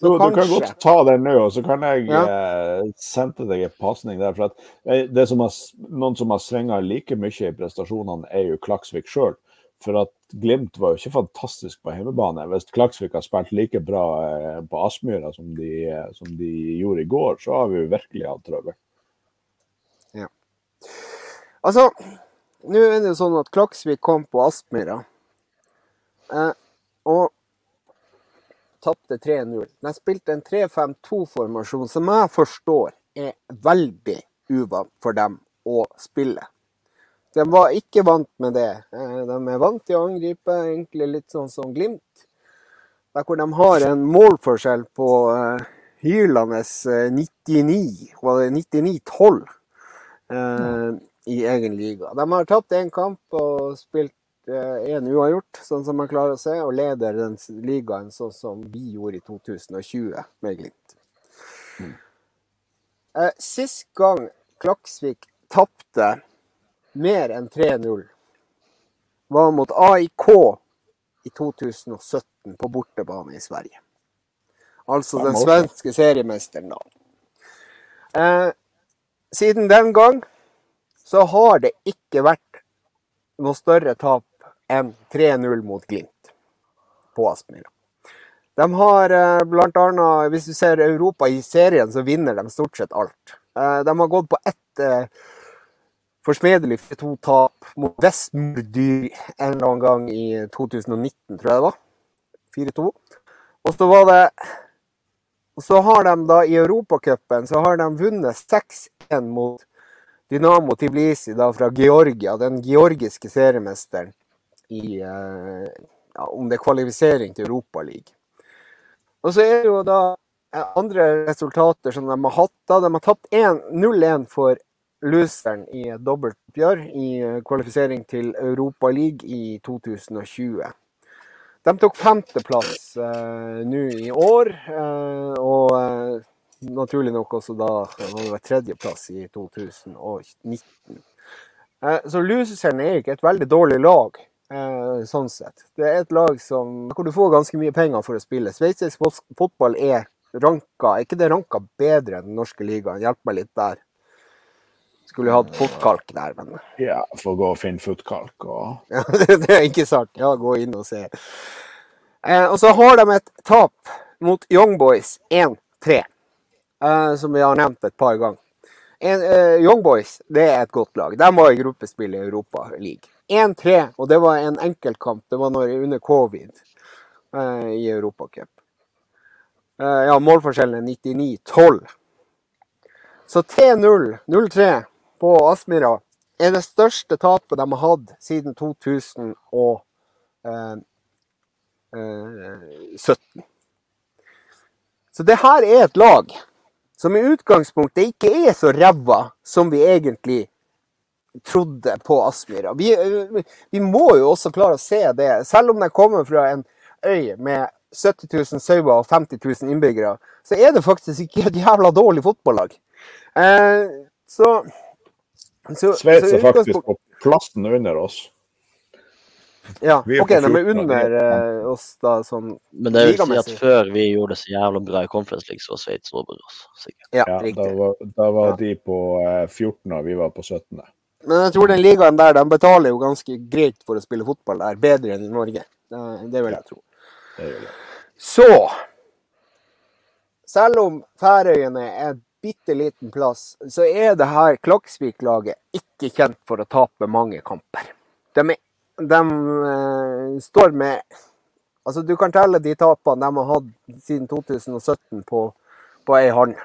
Så Jo, Du kan godt ta den nå, og så kan jeg Ja. eh, sende deg en pasning der. For at eh, det som har, noen som har svinga like mye i prestasjonene, er jo Klaksvik sjøl. For at Glimt var jo ikke fantastisk på hjemmebane. Hvis Klaksvik har spilt like bra eh, på Aspmyra som, de, som de gjorde i går, så har vi jo virkelig hatt trøbbel. Altså, nå er det jo sånn at Klaksvik kom på Aspmyra eh, og tapte 3-0. De spilte en 3-5-2-formasjon som jeg forstår er veldig uvant for dem å spille. De var ikke vant med det. Eh, De er vant til å angripe, egentlig litt sånn som Glimt. Der hvor de har en målforskjell på hylende eh, 99, var det 99-12 eh, i egen liga. De har tapt én kamp og spilt én uavgjort, sånn som man klarer å se, og leder den ligaen sånn som vi gjorde i 2020 med Glimt. Eh, Sist gang Klaksvik tapte mer enn 3-0, var mot AIK i 2017 på bortebane i Sverige. Altså den svenske seriemesteren, da. Eh, siden den gang så har det ikke vært noe større tap enn 3-0 mot Glimt på Aspmyra. De har bl.a. blant annet, hvis du ser Europa i serien, så vinner de stort sett alt. Eh, de har gått på ett eh, forsmedelig 4-2-tap mot Vestmordyr en eller annen gang i 2019, tror jeg det var. 4-2. Og så var det Og så har de da i Europacupen vunnet 6-1 mot Dynamo Tbilisi da fra Georgia, den georgiske seriemesteren i eh, ja, Om det er kvalifisering til Europaligaen. Og så er det jo da eh, andre resultater som de har hatt. da. De har tapt 0-1 for loseren i et dobbeltoppgjør i eh, kvalifisering til Europaligaen i 2020. De tok femteplass eh, nå i år, eh, og eh, naturlig nok også da var det var tredjeplass i 2019. Eh, så loseren er ikke et veldig dårlig lag, sånn sett. Det er et lag som, hvor du får ganske mye penger for å spille. Sveitsisk fotball er ranka, er ikke det ranka bedre enn den norske ligaen? Hjelp meg litt der. Skulle hatt fotkalk der, men Ja, får gå og finne fotkalk og ja, det er ikke sant. Ja, gå inn og se. Eh, og så har de et tap mot Young Boys 1-3, eh, som vi har nevnt et par ganger. En, eh, Young Boys det er et godt lag. De var i gruppespill i Europa League. 1-3, og det var en enkeltkamp. Det var når, under covid eh, i Europacup. Eh, ja, målforskjellen er 99-12. Så 3-0, 0-3 på Aspmyra er det største tapet de har hatt siden 2017. Så det her er et lag som i utgangspunktet ikke er så ræva som vi egentlig trodde på Aspmyra. Vi, vi må jo også klare å se det. Selv om de kommer fra en øy med 70 000 sauer og 50 000 innbyggere, så er det faktisk ikke et jævla dårlig fotballag. Eh, så, så Sveits er faktisk på plassen under oss. Ja, OK, de er under eh, oss da sånn Men det vil si at før vi gjorde det så jævla bra i Conference League, så var Sveits over oss. Sikkert. Ja, Ja, da var, da var Ja. de på eh, 14, og vi var på 17. Men jeg tror den ligaen der, de betaler jo ganske greit for å spille fotball der. Bedre enn i Norge. Det, det vil jeg tro. Det det. Så Selv om Færøyene er en bitte liten plass, så er det her Klaksvik-laget ikke kjent for å tape mange kamper. De, de uh, står med Altså, du kan telle de tapene de har hatt siden 2017 på, på ei hånd.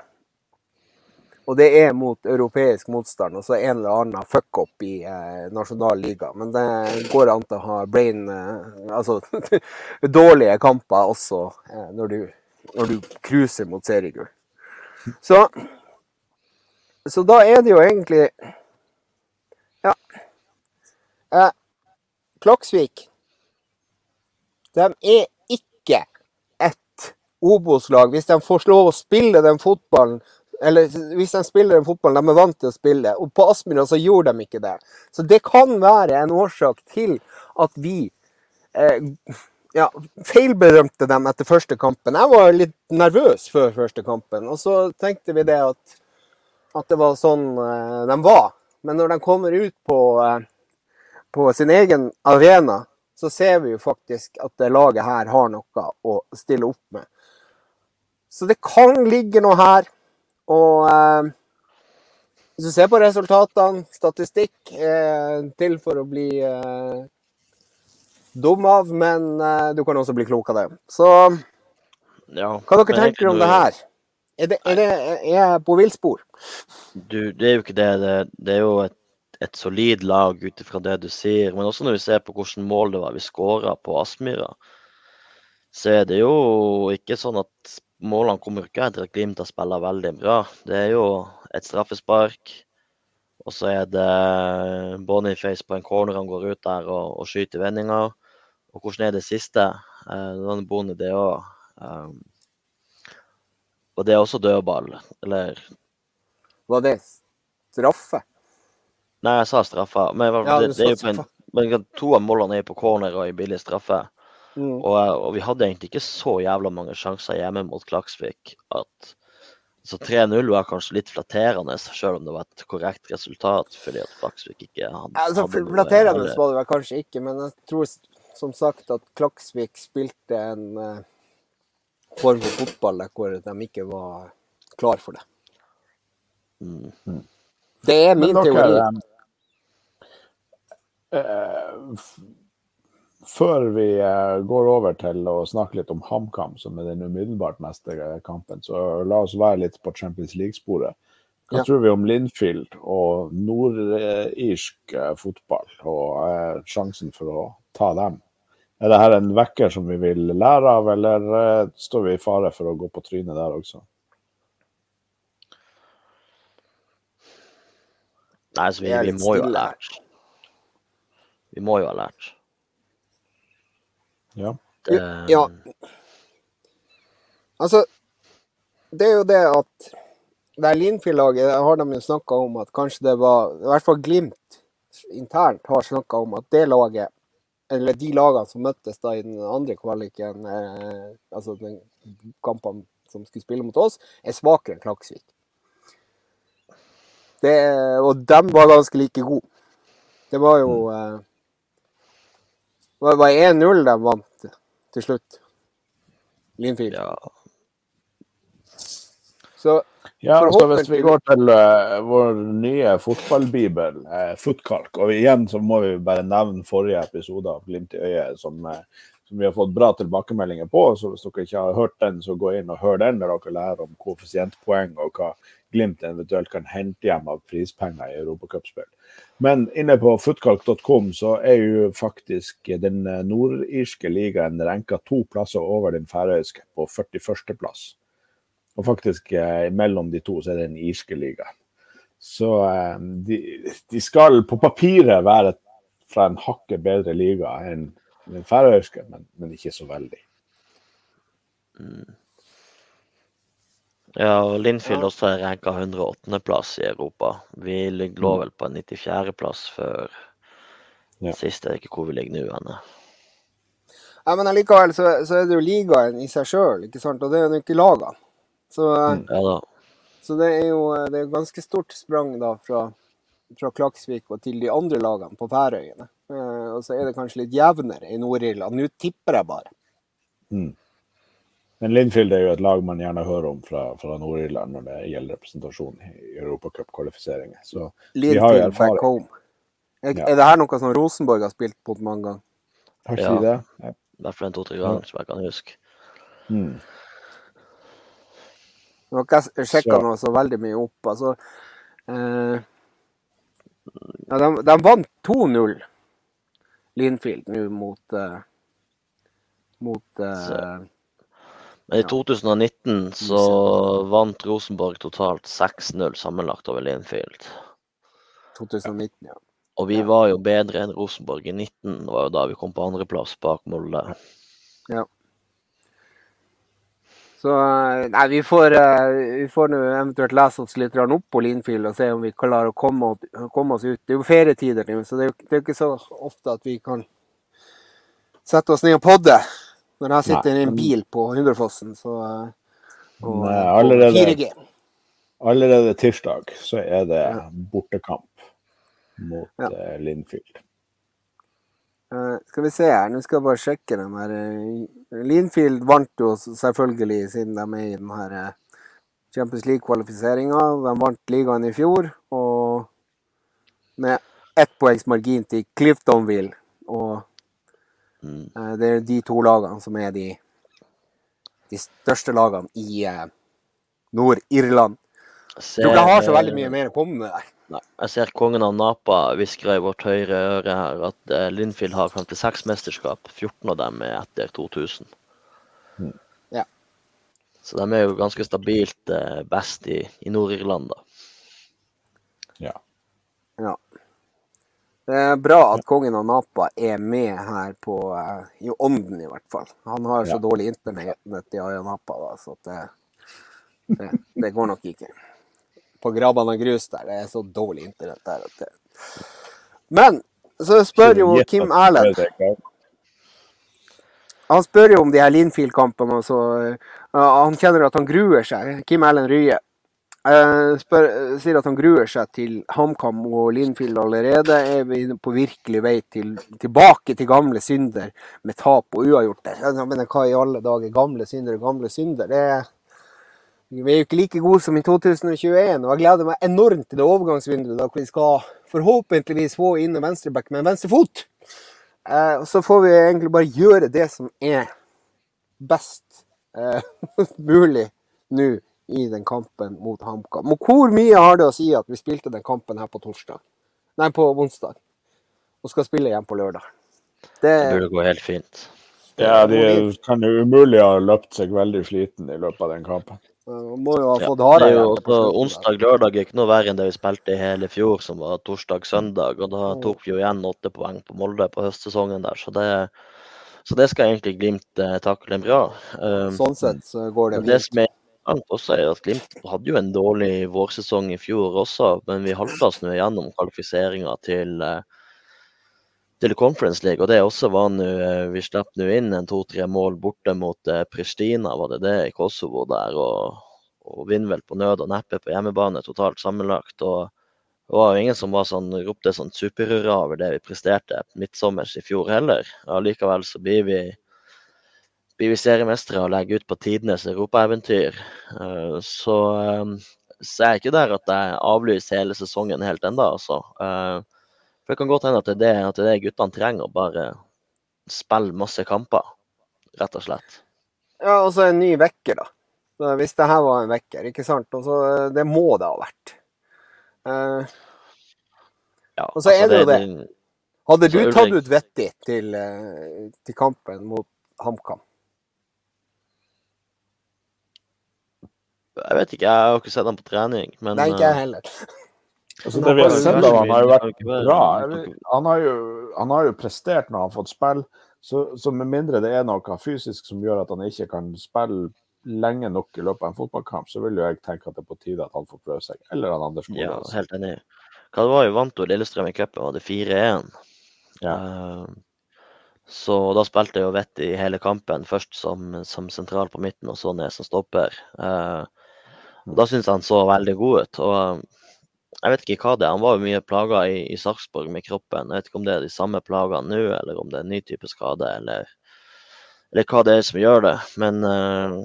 Og det er mot europeisk motstand, og så en eller annen fuck-up i eh, nasjonal liga. Men det går an til å ha brain eh, Altså dårlige kamper også eh, når du, når du cruiser mot seriegull. Så, så da er det jo egentlig Ja. Eh, Klaksvik De er ikke et Obos-lag hvis de får lov å spille den fotballen eller hvis de spiller den fotballen de er vant til å spille. Og på Aspmyra så gjorde de ikke det. Så det kan være en årsak til at vi eh, ja, feilberømte dem etter første kampen. Jeg var litt nervøs før første kampen, og så tenkte vi det at, at det var sånn eh, de var. Men når de kommer ut på, eh, på sin egen arena, så ser vi jo faktisk at det laget her har noe å stille opp med. Så det kan ligge noe her. Og eh, hvis du ser på resultatene, statistikk eh, til for å bli eh, dum av, men eh, du kan også bli klok av det. Så Ja, hva dere tenker om du... det her? Er, det, er, det, er jeg på villspor? Du, det er jo ikke det. Det, det er jo et, et solid lag ut ifra det du sier. Men også når vi ser på hvilke mål det var vi skåra på Aspmyra, så er det jo ikke sånn at målene kommer ikke etter at Glimt har spilt veldig bra. Det er jo et straffespark, og så er det Boniface på en corner han går ut der og, og skyter vendinger. Og hvordan er det siste? Eh, Boni, det òg um, Og det er også dødball, eller Var det straffe? Nei, jeg sa straffe. Men Ja, det, du det jo sa på en, straffe. men to av målene er på corner og i billig straffe. Mm. Og, eh, og vi hadde egentlig ikke så jævla mange sjanser hjemme mot Klaksvik at Så 3-0 var kanskje litt flatterende, selv om det var et korrekt resultat, fordi at Klaksvik ikke hadde, Altså, hadde Flatterende var det vel kanskje ikke, men jeg tror som sagt at Klaksvik spilte en uh, form for fotball der hvor de ikke var klar for det. Mm. Det er min teori. f- Før vi eh, går over til å snakke litt om HamKam, som er den umiddelbart neste kampen, så la oss være litt på Champions League-sporet. Hva Ja. tror vi om Linfield og nordirsk eh, fotball og eh, sjansen for å ta dem? Er dette en vekker som vi vil lære av, eller eh, står vi i fare for å gå på trynet der også? Nei, så vi, vi må jo ha lært. Vi må jo ha lært. Ja. Det, Ja. Altså, det er jo det at Linfield-laget har de jo snakka om at kanskje det var I hvert fall Glimt internt har snakka om at det laget, eller de lagene som møttes da i den andre kvaliken, eh, altså den kampene som skulle spille mot oss, er svakere enn Klaksvik. Det, og de var ganske like gode. Det var jo eh, Det var 1-0 de vant til slutt. Linfield. ja. Så Ja, altså Hvis vi går til uh, vår nye fotballbibel, uh, Footkalk, og igjen så må vi bare nevne forrige episode av Glimt i øyet, som, uh, som vi har fått bra tilbakemeldinger på. så Hvis dere ikke har hørt den, så gå inn og hør den, der dere lærer om koeffisientpoeng og hva Glimt eventuelt kan hente hjem av prispenger i Europacupspill. Men inne på footkalk.com så er jo faktisk den eh, nordirske ligaen renka to plasser over den færøyske, på 41. plass. Og faktisk eh, mellom de to så er det den irske ligaen. Så eh, de, de skal på papiret være fra en hakket bedre liga enn den færøyske, men, men ikke så veldig. Ja, og Linfield Ja. også er ranka 108.-plass i Europa. Vi lå vel på 94.-plass før Ja. sist. Jeg vet ikke hvor vi ligger nå. Anne. Ja, men allikevel så, så er det jo ligaen i seg sjøl, ikke sant. Og det er jo ikke lagene. Så, Mm. Ja så det er jo det er ganske stort sprang da fra, fra Klaksvik og til de andre lagene på Færøyene. Eh, og så er det kanskje litt jevnere i Nord-Irland. Nå tipper jeg bare. Men Linfield er jo et lag man gjerne hører om fra, fra Nord-Irland når det gjelder representasjon i europacupkvalifiseringer. Så Linfield, Vi har jo back erfaring. home. Er, Ja. er det her noe som Rosenborg har spilt på mange ganger? har Ja. ikke ja. det? I hvert fall en to-tre ganger, som jeg kan huske. Mm. Nå har ikke jeg sjekka Så- noe så veldig mye opp. Altså eh, ja, de, de vant 2-0, Linfield, nå mot eh, Mot eh, Men i 2019 så vant Rosenborg totalt 6-0 sammenlagt over Linfield. 2019, ja. Og vi var jo bedre enn Rosenborg i 19, det var jo da vi kom på andreplass bak Molde. Så eh, nei, vi får, eh, vi får nå eventuelt lese oss litt opp på Linfield og se om vi klarer å komme, komme oss ut. Det er jo ferietider nå, så det er jo det er jo ikke så ofte at vi kan sette oss ned og podde. Når jeg sitter Nei, i en bil på Hundrefossen, så eh, og, Nei, eh, allerede- 4G. Allerede tirsdag så er det Ja. bortekamp mot Ja. uh, Linfield. Uh, skal vi se her, nå skal jeg bare sjekke den her. Linfield vant jo selvfølgelig siden de er i den her Champions League-kvalifiseringa. De vant ligaen i fjor, og med ett poengs margin til Cliftonville. Og Mm. eh, det er de to lagene som er de, de største lagene i eh, Nord-Irland. Jeg Jeg tror ikke jeg har så veldig mye mer å komme med der. Nei, jeg ser kongen av Napa hvisker i vårt høyre øre her at eh, Linfield har 56 mesterskap. 14 av dem er etter 2000. Mm. Ja. Så de er jo ganske stabilt eh, best i, i Nord-Irland, da. Ja. Ja. Det er bra at kongen av Napa er med her på eh, I ånden, i hvert fall. Han har så Ja. dårlig internett i Aya Napa, da, så det, det, det går nok ikke. På Graban og grus der, det er så dårlig internett der at det Men så spør jo Kim Erlend Han spør jo om de her Linfield-kampene. eh, han kjenner at han gruer seg. Kim Erlend Rye. Eh, spør, sier at han gruer seg til HamKam og Linfield allerede. Er vi på virkelig vei til, tilbake til gamle synder med tap og uavgjort der? Men hva i alle dager? Gamle synder og gamle synder? Det vi er jo ikke like gode som i 2021. Og jeg gleder meg enormt til det overgangsvinduet da vi skal forhåpentligvis få inn en venstreback med en venstre fot. Eh, og så får vi egentlig bare gjøre det som er best eh, mulig nå i den kampen mot HamKam. Og hvor mye har det å si at vi spilte den kampen her på torsdag? Nei, på onsdag. Og skal spille igjen på lørdag. Det, Det burde gå helt fint. Ja, de kan jo umulig ha løpt seg veldig sliten i løpet av den kampen. man må jo ha fått Ja, det er jo på. Onsdag-lørdag er ikke noe verre enn det vi spilte i hele fjor, som var torsdag-søndag. Og da tok vi jo igjen åtte poeng på Molde på høstsesongen der, så det, så det skal egentlig Glimt eh, takle bra. Um, Sånn sett så går det fint. som er også, er at Glimt hadde jo en dårlig vårsesong i fjor også, men vi halta oss nå gjennom kvalifiseringa til, eh, til Conference League. Og det også var nå eh, Vi slapp nå inn en to-tre mål borte mot eh, Pristina, var det det, i Kosovo der. Og, og vinner vel på nød og neppe på hjemmebane totalt sammenlagt. og det var jo ingen som var sånn, ropte sånn superhurra over det vi presterte midtsommers i fjor heller. Allikevel så blir vi blir vi seriemestere og legger ut på tidenes europaeventyr. så, Så, jeg er ikke der at jeg avlyser hele sesongen helt ennå, altså. Eh, For det kan godt hende at det er det, at det, det guttene trenger, å bare spille masse kamper, rett og slett. Ja, og så en ny vekker, da. Hvis det her var en vekker, ikke sant. Og det må det ha vært. Uh, Ja, Og så er det jo det. hadde du tatt ut Vetti til, eh, til kampen mot HamKam? Jeg vet ikke, jeg har ikke sett ham på trening, men Nei, ikke jeg eh, heller. Altså, det vi har sett av han har jo vært bra. Han har jo, han har jo prestert når han har fått spille, så, så med mindre det er noe fysisk som gjør at han ikke kan spille lenge nok i løpet av en fotballkamp, så vil jo jeg tenke at det er på tide at han får prøve seg. Eller han Anders Ja, helt enig. Hva det var jo vant Lillestrøm i cupen, var det 4-1. Ja. Uh, Så da spilte jeg jo Vetti hele kampen, først som, som sentral på midten og så ned som stopper. Eh, og Da syns jeg han så veldig god ut. og Jeg vet ikke hva det er. Han var jo mye plaga i, i Sarpsborg med kroppen. Jeg vet ikke om det er de samme plagene nå, eller om det er en ny type skade, eller, eller hva det er som gjør det. Men uh,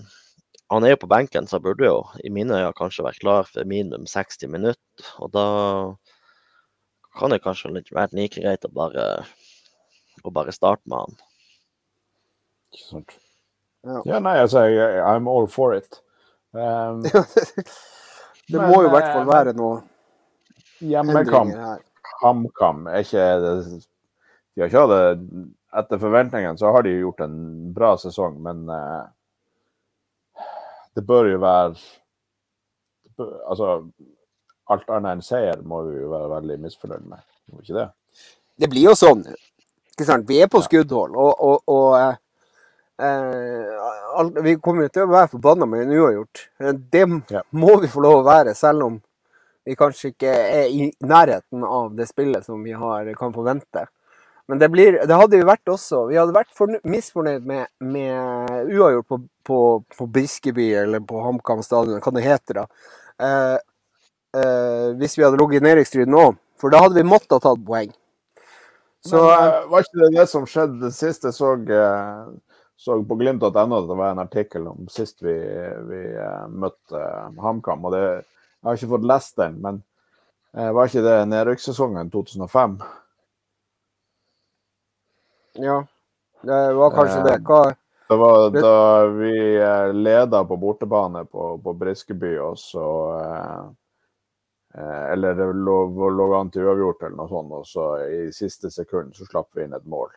han er jo på benken, så han burde jo i mine øyne kanskje vært klar for minimum 60 minutter. Og da kan det kanskje vært like greit å bare, å bare starte med han. Ikke sant. Ja. Ja, nei, altså, I'm all for it. Um, det Men, må jo i hvert fall eh, være noe hjemmekamp. HamKam, er ikke det De har ikke hatt det Etter forventningene så har de gjort en bra sesong, men uh, det bør jo være bør, Altså, alt annet enn seier må vi jo være veldig misfornøyd med. Må ikke det? Det blir jo sånn. Vi er på skuddhold, og, og, og eh, eh, Vi kommer jo til å være forbanna med en uavgjort. Det Ja. må vi få lov å være, selv om vi kanskje ikke er i nærheten av det spillet som vi har, kan forvente. Men det, blir, det hadde vi vært også. Vi hadde vært fornø- misfornøyd med, med uavgjort på, på, på Briskeby eller på HamKam stadion, hva det heter da. Eh, eh, hvis vi hadde ligget i nedrykksstriden nå. For da hadde vi måttet ha tatt poeng. Så Men, eh, var ikke det det som skjedde sist jeg så, eh, så på glimt.no at det var en artikkel om sist vi, vi eh, møtte eh, HamKam? og det, Jeg har ikke fått lest den, men eh, var ikke det nedrykkssesongen 2005? ja, det var kanskje det. Hva, Det var da vi leda på bortebane på, på Briskeby, og så eh, Eller det lå, lå an til uavgjort eller noe sånt, og så i siste sekund så slapp vi inn et mål.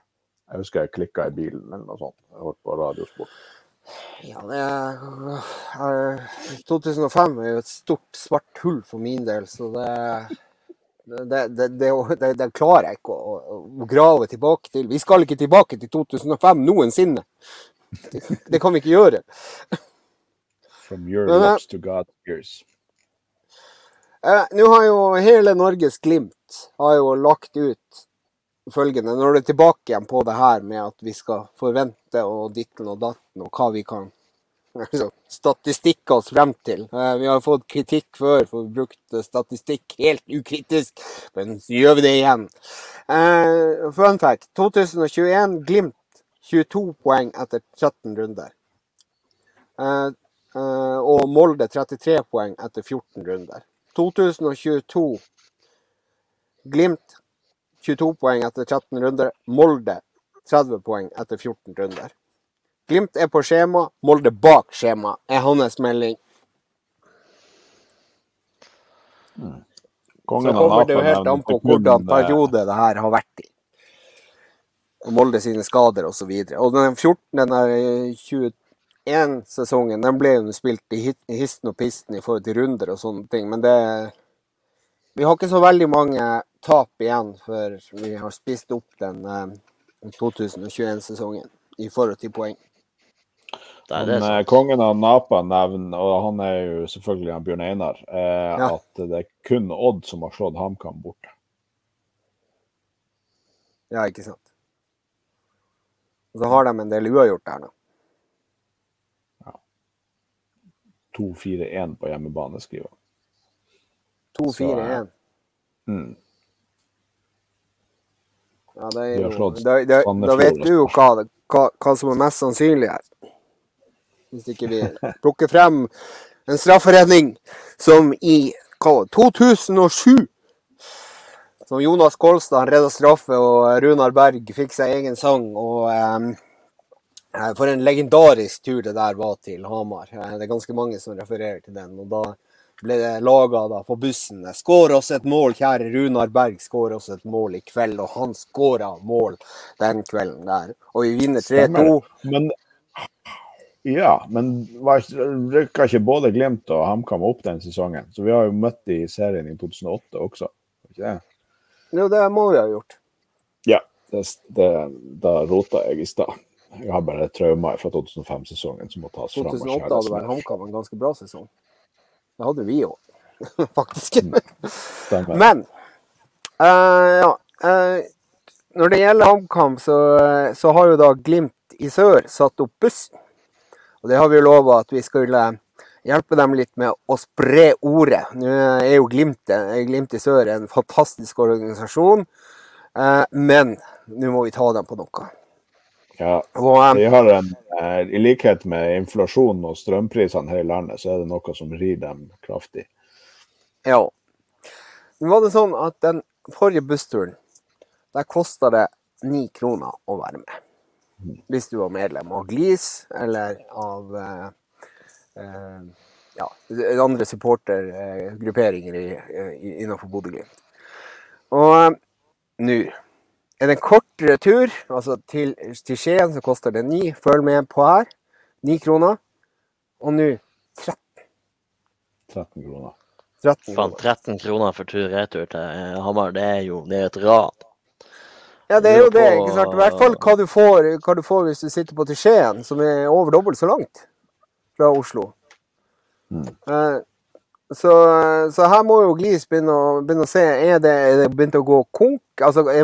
Jeg husker jeg klikka i bilen eller noe sånt. Jeg hørte på Radiosport. ja, det er, eh, 2005 er jo et stort svart hull for min del, så det det, det, det, det, klarer jeg ikke å, å grave tilbake til. Vi skal ikke tilbake til 2005 noensinne. Det, det kan vi ikke gjøre. From your Men, eh, lips to God's ears. Eh, Nå har jo hele Norges Glimt har jo lagt ut følgende. Når du er tilbake igjen på det her med at vi skal forvente og ditten og datten og hva vi kan altså, statistikke oss frem til. Eh, vi har fått kritikk før for å brukt statistikk helt ukritisk, men så gjør vi det igjen. Uh, fun fact. 2021 Glimt 22 poeng etter 13 runder. Uh, uh, og Molde 33 poeng etter 14 runder. 2022 Glimt 22 poeng etter 13 runder. Molde 30 poeng etter 14 runder. Glimt er på skjema, Molde bak skjema, er hans melding. Kongen Så kommer det jo helt an på hvordan eh, periode det her har vært i. Molde sine skader osv. Og, og den 14. den der 21-sesongen den ble jo spilt i histen og pisten i forhold til runder og sånne ting. Men det Vi har ikke så veldig mange tap igjen før vi har spist opp den eh, 2021-sesongen i forhold til poeng. Men eh, kongen av Napa nevner, og han er jo selvfølgelig han Bjørn Einar, eh, Ja. at det er kun Odd som har slått HamKam bort. Ja, ikke sant. Og så har de en del uavgjort der nå. Ja. 2-4-1 på hjemmebane, skriver han. 2-4-1. Mm. Ja, det er jo, slått da, da, da vet du jo hva, hva, hva som er mest sannsynlig her. Hvis ikke vi plukker frem en strafferedning som i hva, 2007 Som Jonas Kolstad redda straffe, og Runar Berg fikk seg egen sang. og eh, For en legendarisk tur det der var til Hamar. Eh, Det er ganske mange som refererer til den. og da ble det laga på bussen. Skår oss et mål, kjære Runar Berg. Skår oss et mål i kveld. Og han skåra mål den kvelden der. Og vi vinner 3-2. Men ja, men rykka ikke både Glimt og HamKam opp den sesongen? Så vi har jo møtt de i serien i 2008 også. Ikke det? Jo, det må vi ha gjort. Ja, det, det, da rota jeg i stad. Jeg har bare traumer fra 2005-sesongen som må tas fram. 2008 hadde vært. HamKam en ganske bra sesong. Det hadde vi òg, faktisk. Men uh, ja. Uh, når det gjelder HamKam, så, så har jo da Glimt i sør satt opp buss. Og det har vi jo lova at vi skulle hjelpe dem litt med å spre ordet. Nå er jo Glimt, Glimt i sør en fantastisk organisasjon, uh, men nå må vi ta dem på noe. Ja, eh, de har en, eh, I likhet med inflasjon og strømprisene her i landet, så er det noe som rir dem kraftig. Ja. Nå var det sånn at den forrige bussturen, der kosta det ni kroner å være med. hvis du var medlem av Glis eller av eh, eh, ja, andre supportergrupperinger i, innenfor Bodø-Glimt. Og eh, nå er det en kortere tur, altså til, til Skien så koster det ni. Følg med på her. Ni kroner. Og nå 13. 13 kroner. 13 Faen, kroner. 13 kroner for tur-retur til Hamar, det er jo det er et ran. Ja, det er jo det. ikke sant? I hvert fall hva du får, hva du får hvis du sitter på til Skien, som er over dobbelt så langt fra Oslo. Mm. Eh, så, så her må jo Glis begynne å, begynne å se er det, er det begynt å gå konk. Altså, er,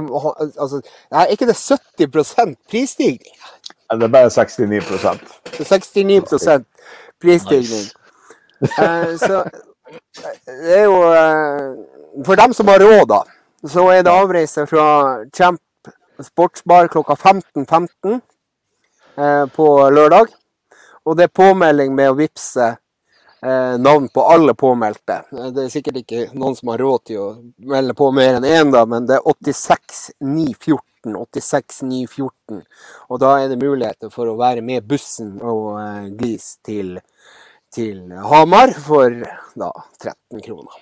altså, er ikke det 70% prisstigning? Det er bare 69 Det er 69 prisstigning. Eh, så det er jo eh, For dem som har råd, da, så er det avreise fra Champ sportsbar klokka 15.15 eh, på lørdag. Og det er påmelding med å vippse navn på alle påmeldte. Eh, Det er sikkert ikke noen som har råd til å melde på mer enn én, da, men det er 86914. 86914. Og da er det muligheter for å være med bussen og eh, glis til, til Hamar for da 13 kroner.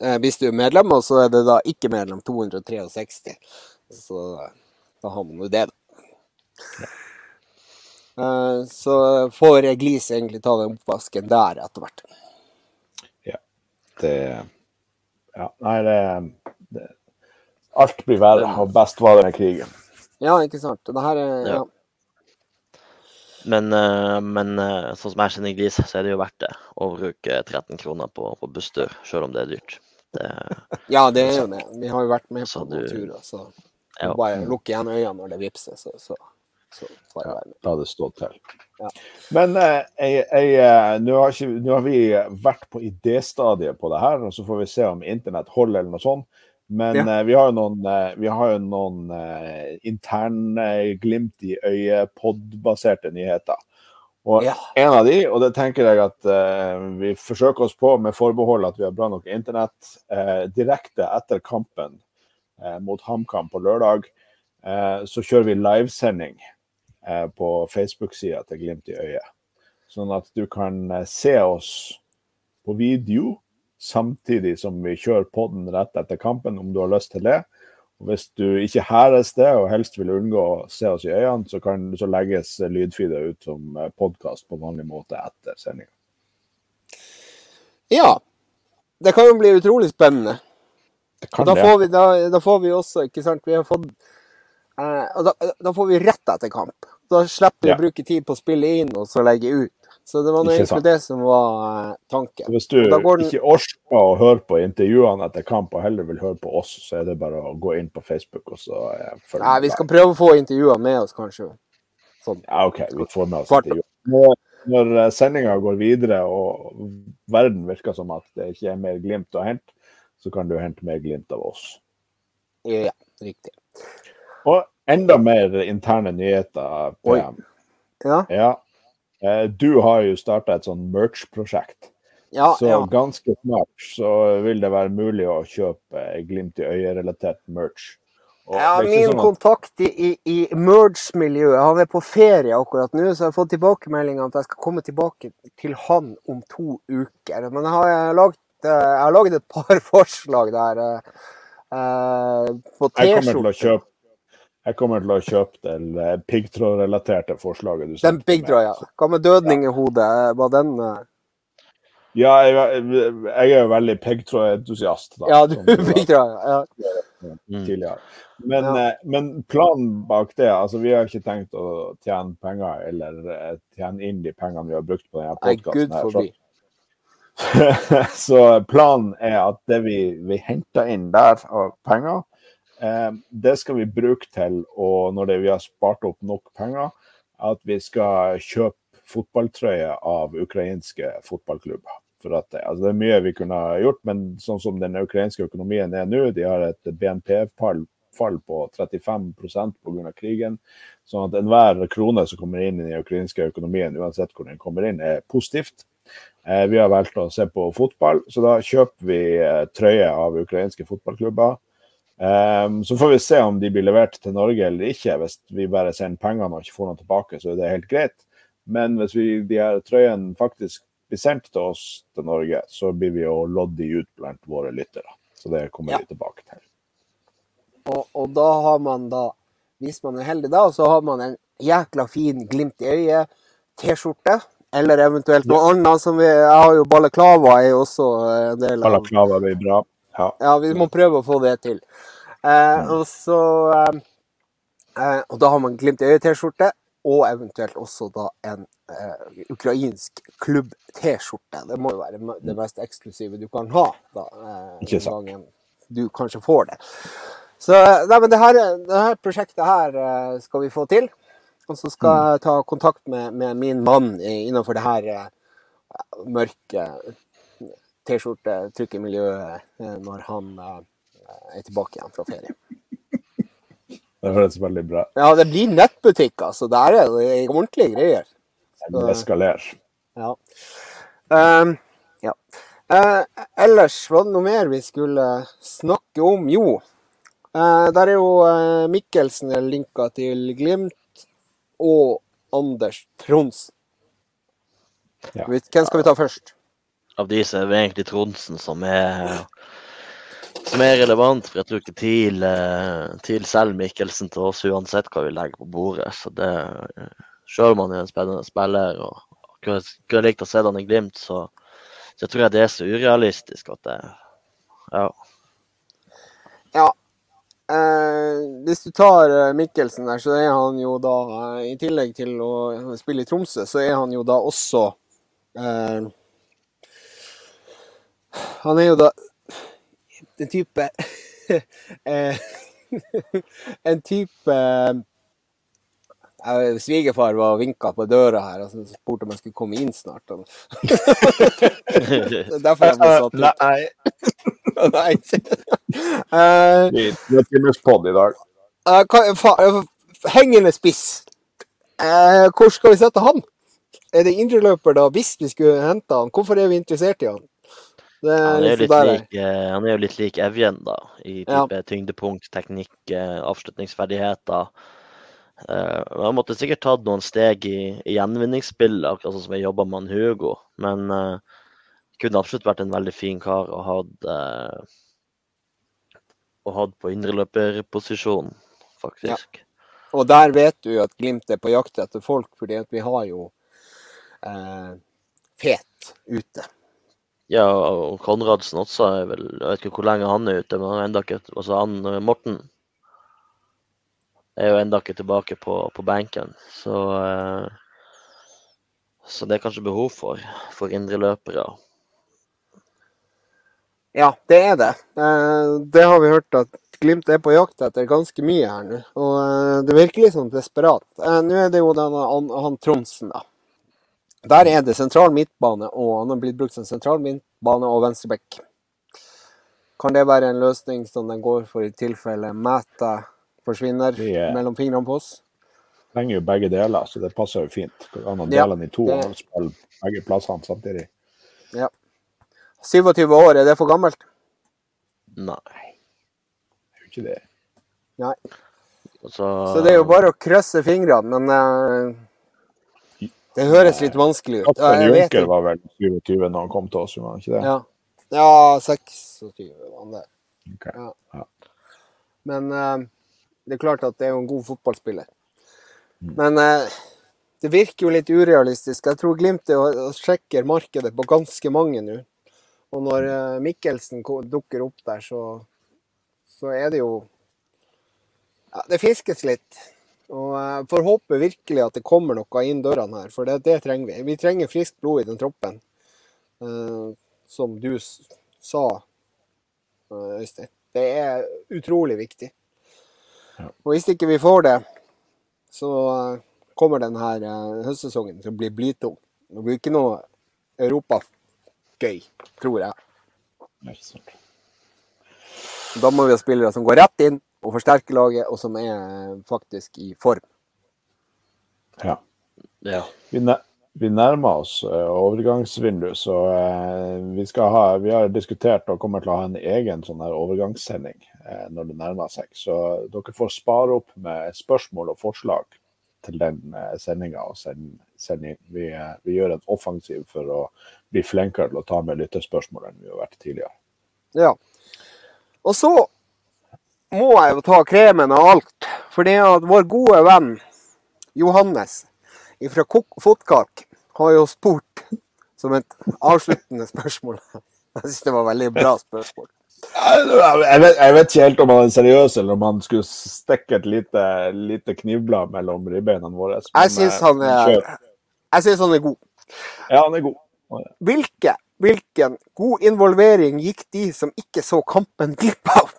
Eh, hvis du er medlem, og så er det da ikke medlem 263. Så da har man jo det, da. Eh, Så får Glis egentlig ta den oppvasken der etter hvert. Ja. Det Ja, nei, det, det Alt blir verre, og best var det med krigen. Ja, ikke sant. Det her er ja. Ja. Men, eh, men eh, sånn som jeg kjenner Glis, så er det jo verdt det å bruke 13 kroner på, på busstur, selv om det er dyrt. Det, ja, det er jo det. Vi har jo vært med Så på du- noen turer, så ja. bare lukk igjen øynene når det vipser, så, så, så være med. da det stå til. Ja. Men eh, eh, nå, har har vi vært på idéstadiet på det her, og så får vi se om internett holder eller noe sånt. Men Ja. eh, vi har jo noen, eh, vi har jo noen eh, intern eh, glimt i øyet-pod-baserte nyheter. Og Ja. en av de, og det tenker jeg at eh, vi forsøker oss på med forbehold at vi har bra nok internett, eh, direkte etter kampen eh, mot HamKam på lørdag, eh, så kjører vi livesending på Facebook-sida til Glimt i øyet. Sånn at du kan eh, se oss på video samtidig som vi kjører podden rett etter kampen, om du har lyst til det. Og Hvis du ikke hæres det, og helst vil unngå å se oss i øynene, så, kan, så legges lydfider ut som podkast på vanlig måte etter sendinga. Ja. Det kan jo bli utrolig spennende. Det kan da får vi, da, da får vi også, ikke sant Vi har fått eh, da, da får vi rett etter kamp. Da slipper vi å bruke tid på å spille inn og så legge ut. Så det var egentlig det som var tanken. tanken. Hvis du den- ikke orker å høre på intervjuene etter kamp, og heller vil høre på oss, så er det bare å gå inn på Facebook og så følge følge Nei, vi skal prøve å få intervjuer med oss, kanskje. Sånn. Ja, OK, vi får med oss intervjuene. Når, når sendinga går videre og verden virker som at det ikke er mer Glimt å hente, så kan du hente mer Glimt av oss. Ja, riktig. Og enda mer interne nyheter. PM. Ja, Ja. Eh, Du har jo starta et sånn merch-prosjekt. ja. Så ja. ganske snart så vil det være mulig å kjøpe eh, Glimt i øyet-relatert merch. Og Ja, min sånn at- kontakt i, i, merge-miljøet Han er på ferie akkurat nå, så jeg har fått tilbakemelding at jeg skal komme tilbake til han om to uker. Men jeg har lagd, eh, jeg har laget et par forslag der Uh, på T-skjorte. Jeg kommer til å kjøpe jeg kommer til å kjøpe det eh, piggtrådrelaterte forslaget du Den piggtråd, ja. Hva med dødning i hodet, Var den uh... Ja, jeg, jeg er jo veldig piggtrådentusiast. da, Ja, du er piggtråd. Ja. Mm. tidligere. Men, Ja. eh, men planen bak det altså Vi har ikke tenkt å tjene penger eller tjene inn de pengene vi har brukt på denne podkasten. Så. Så planen er at det vi, vi henter inn der av penger, det skal vi bruke til og når vi har spart opp nok penger, at vi skal kjøpe fotballtrøye av ukrainske fotballklubber. For at altså det er mye vi kunne gjort, men sånn som den ukrainske økonomien er nå, de har et BNP-fall fall på 35% pga. krigen. Sånn at enhver krone som kommer inn i den ukrainske økonomien, uansett hvor den kommer inn, er positivt. Eh, Vi har valgt å se på fotball, så da kjøper vi eh, trøye av ukrainske fotballklubber. Um, så får vi se om de blir levert til Norge eller ikke. Hvis vi bare sender pengene og ikke får noe tilbake, så er det helt greit. Men hvis vi, de her trøyene faktisk blir sendt til oss til Norge, så blir vi jo lodd de ut blant våre lyttere. Så det kommer Ja. vi tilbake til. Og, og da har man da, hvis man er heldig da, så har man en jækla fin glimt i øyet-T-skjorte. Eller eventuelt noe annet som vi Jeg har jo balaklava er jo også en del av Balaklava blir bra. Ja. Ja, vi må prøve å få det til. Eh, og så eh, eh, Og da har man glimt i øyet-T-skjorte, og eventuelt også da en eh, ukrainsk klubb-T-skjorte. Det må jo være det mest eksklusive du kan ha, da. Eh, den gangen du kanskje får det. Så eh, nei, men det her, det her prosjektet her skal vi få til. Og så skal jeg ta kontakt med, med min mann innenfor det her eh, mørke T-skjorte-trykkemiljøet eh, når han eh, er tilbake igjen fra ferie. Det høres veldig bra. Ja, det blir nettbutikk, altså. Der er det ordentlige greier. Det eskalerer. Ja. Um, ja. Uh, ellers var det noe mer vi skulle snakke om. Jo, uh, der er jo uh, Mikkelsen linka til Glimt og Anders Trondsen. Ja. Hvem skal vi ta først? Av de så er det egentlig Tronsen som er som er relevant. For jeg tror ikke TIL, eh, TIL selger Mikkelsen til oss uansett hva vi legger på bordet. Så det om han er en spennende spiller og kunne kunne likt å se han i Glimt, så, så jeg tror jeg det er så urealistisk at det Ja. Ja. Eh, hvis du tar eh, Mikkelsen der, så er han jo da, eh, i tillegg til å spille i Tromsø, så er han jo da også eh, Han er jo da en type eh, En type eh, Svigerfar var og vinka på døra her og så spurte om jeg skulle komme inn snart. Det er derfor jeg ble satt ut. Nei. Nei. Eh, Vi vi har timerspod i dag. Eh, eh, hengende spiss. Eh, hvor skal vi sette han? Er det indreløper, da, hvis vi skulle hente han? Hvorfor er vi interessert i han? Det er Han er liksom lik, eh, han er jo litt lik Evjen, da. I Ja. type tyngdepunkt, teknikk, eh, avslutningsferdigheter. Eh, Han måtte sikkert tatt noen steg i, i gjenvinningsspillet, akkurat sånn som jeg jobba med han Hugo. Men uh, kunne absolutt vært en veldig fin kar å ha uh, å ha på indreløperposisjon, faktisk. Og der vet du at Glimt er på jakt etter folk, fordi vi har jo eh, Fet ute. Ja, og Konradsen også er vel Jeg vet ikke hvor lenge han er ute, men han er enda ikke Altså han eh, Morten er jo enda ikke tilbake på, på benken. Så eh, Så det er kanskje behov for, for indreløpere. Ja, det er det. Eh, det har vi hørt at Glimt er på jakt etter ganske mye her nå. Og det virker litt sånn desperat. Nå er det jo denne, han, han Tromsen, da. Der er det sentral midtbane, og han har blitt brukt som sentral midtbane og venstreback. Kan det være en løsning som den går for i tilfelle Mæta forsvinner Vi er- mellom fingrene på oss? trenger jo begge deler, så det passer jo fint. Kan man Ja, dele den i to det- og spille begge plassene samtidig? 27 år, er det for gammelt? Nei. Det er jo ikke det. Nei. Så det er jo bare å krysse fingrene, men eh, det høres litt vanskelig ut. Vet Junker var vel 27 når han kom til oss, var han ikke det? Ja, ja 26 var han der. Okay. Ja. Ja. Men uh, det er klart at det er jo en god fotballspiller. Mm. Men uh, det virker jo litt urealistisk. Jeg tror Glimt er sjekker markedet på ganske mange nå. Og når eh, Mikkelsen dukker opp der, så, så er det jo ja, Det fiskes litt. Og jeg får håpe virkelig at det kommer noe inn dørene her, for det, det trenger vi. Vi trenger friskt blod i den troppen. Eh, som du sa, eh, Øystein. Det er utrolig viktig. Ja. Og hvis ikke vi får det, så eh, kommer denne høstsesongen til å bli blytung. Det blir ikke noe europagøy, tror jeg. Da må vi ha spillere som går rett inn og forsterker laget, og som er faktisk i form. Ja. ja. Vi, vi nærmer oss uh, overgangsvindu, så vi vi, ha, vi, har diskutert og kommer til å ha en egen sånn her overgangssending uh, når det nærmer seg. Så dere får spare opp med spørsmål og forslag til den sendinga. Vi, vi, gjør en offensiv for å bli flinkere til å ta med lytterspørsmål enn vi har vært tidligere. Ja. Og så må jeg jo ta kremen av alt. For det at vår gode venn Johannes fra Fotkalk har jo spurt som et avsluttende spørsmål. Jeg syns det var veldig bra spørsmål. Jeg vet, jeg vet, ikke helt om han er seriøs, eller om han skulle stikke et lite, lite knivblad mellom ribbeina våre. jeg syns han, han, er god. Ja, han er god. Hvilke, hvilken god involvering gikk de som ikke så kampen, glipp av?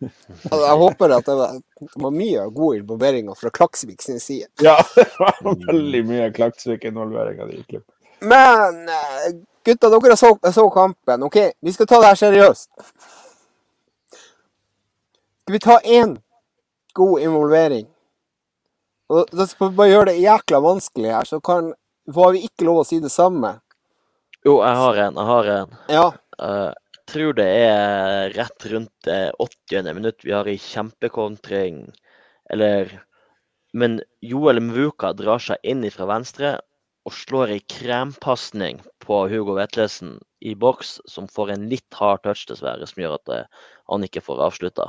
Altså, jeg håper at det var, det var mye god involvering fra Klaksvik sin side. Ja, det var veldig mye Klaksvik-involvering av de klipp. Men eh, gutta, dere så, så, kampen. OK, vi skal ta det her seriøst. Skal vi ta én god involvering? Og da skal vi bare gjøre det jækla vanskelig her, så kan, får vi ikke lov å si det samme. Jo, jeg har en. Jeg har en. Ja. Uh, tror det er rett rundt det 80. minutt vi har i kjempekontring. Eller Men Joel Mvuka drar seg inn fra venstre og slår ei krempasning på Hugo Vetlesen i boks, som får en litt hard touch, dessverre, som gjør at eh, han ikke får avslutta.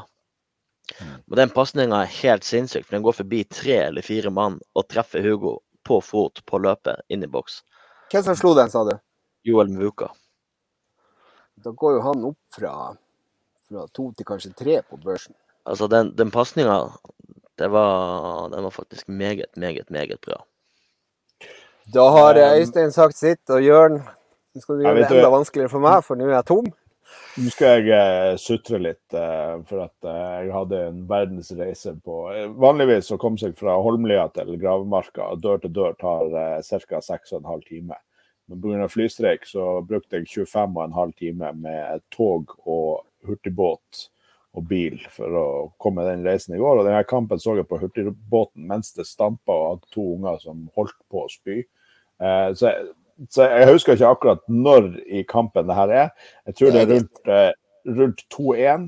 Mm. Men den pasninga er helt sinnssyk, for den går forbi tre eller fire mann og treffer Hugo på fot på løpet inn i boks. Hvem som slo den, sa du? Joel Mvuka da går jo han opp fra, fra to til kanskje tre på børsen. Altså, den, den pasninga, den var faktisk meget, meget, meget bra. Da har um, Øystein sagt sitt, og Jørn Nå skal du gjøre det enda vanskeligere for meg, for nå er jeg tom. Nå skal jeg uh, sutre litt, uh, for at uh, jeg hadde en verdensreise på Vanligvis å komme seg fra Holmlia til Gravemarka dør til dør tar ca. ca. 6,5 timer. Men pga. flystreik så brukte jeg 25,5 timer med tog og hurtigbåt og bil for å komme den reisen i går. Og denne kampen så jeg på hurtigbåten mens det stampa og hadde to unger som holdt på å spy. Eh, så, jeg, så, jeg husker ikke akkurat når i kampen det her er. Jeg tror det er rundt, eh, rundt 2-1.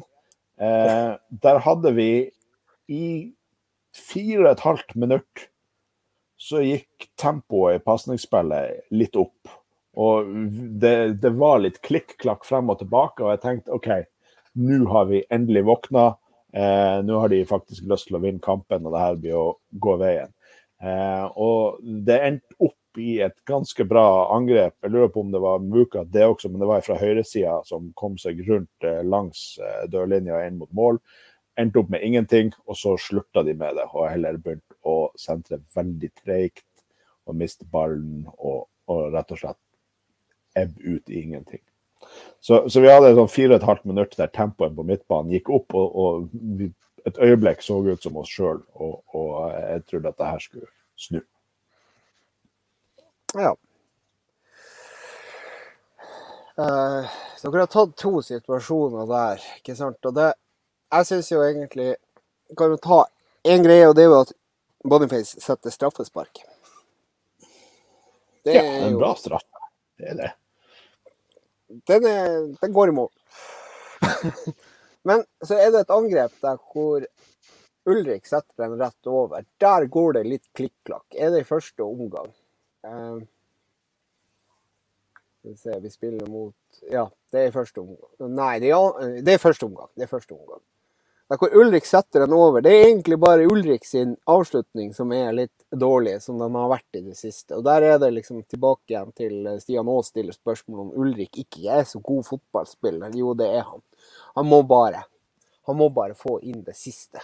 Eh, der hadde vi i fire og et halvt minutt så gikk tempoet i pasningsspillet litt opp. Og det, det var litt klikk-klakk frem og tilbake, og jeg tenkte OK, nå har vi endelig våkna. Eh, nå har de faktisk lyst til å vinne kampen, og det her blir å gå veien. Eh, og det endte opp i et ganske bra angrep. Jeg lurer på om det var Muka det også, men det var fra høyresida som kom seg rundt eh, langs eh, dørlinja inn mot mål. Endte opp med ingenting, og så slutta de med det og heller begynte å sentre veldig treigt og miste ballen og, og, rett og slett ebbe ut i ingenting. Så, så vi hadde sånn fire og et halvt minutt der tempoet på midtbanen gikk opp, og, og et øyeblikk så ut som oss sjøl, og, og, jeg trodde at det her skulle snu. Ja. Uh, dere har tatt to situasjoner der, ikke sant. Og det Jeg syns jo egentlig Kan jo ta én greie, og det er jo at Boniface setter straffespark. Det ja, det er en bra straff. Det er det. Den, er, den går i mål. Men så er det et angrep der hvor Ulrik setter den rett over. Der går det litt klikk-klakk. Er det i første omgang? Uh, vi se, vi spiller mot Ja, det er i første omgang. Nei, det er, det er første omgang. Det er første omgang. Der hvor Ulrik setter den over. Det er egentlig bare Ulrik sin avslutning som er litt dårlig, som den har vært i det siste. Og der er det liksom tilbake igjen til eh, Stian Aas stiller spørsmål om Ulrik ikke er så god fotballspiller. Jo, det er han. Han må bare. Han må bare få inn det siste.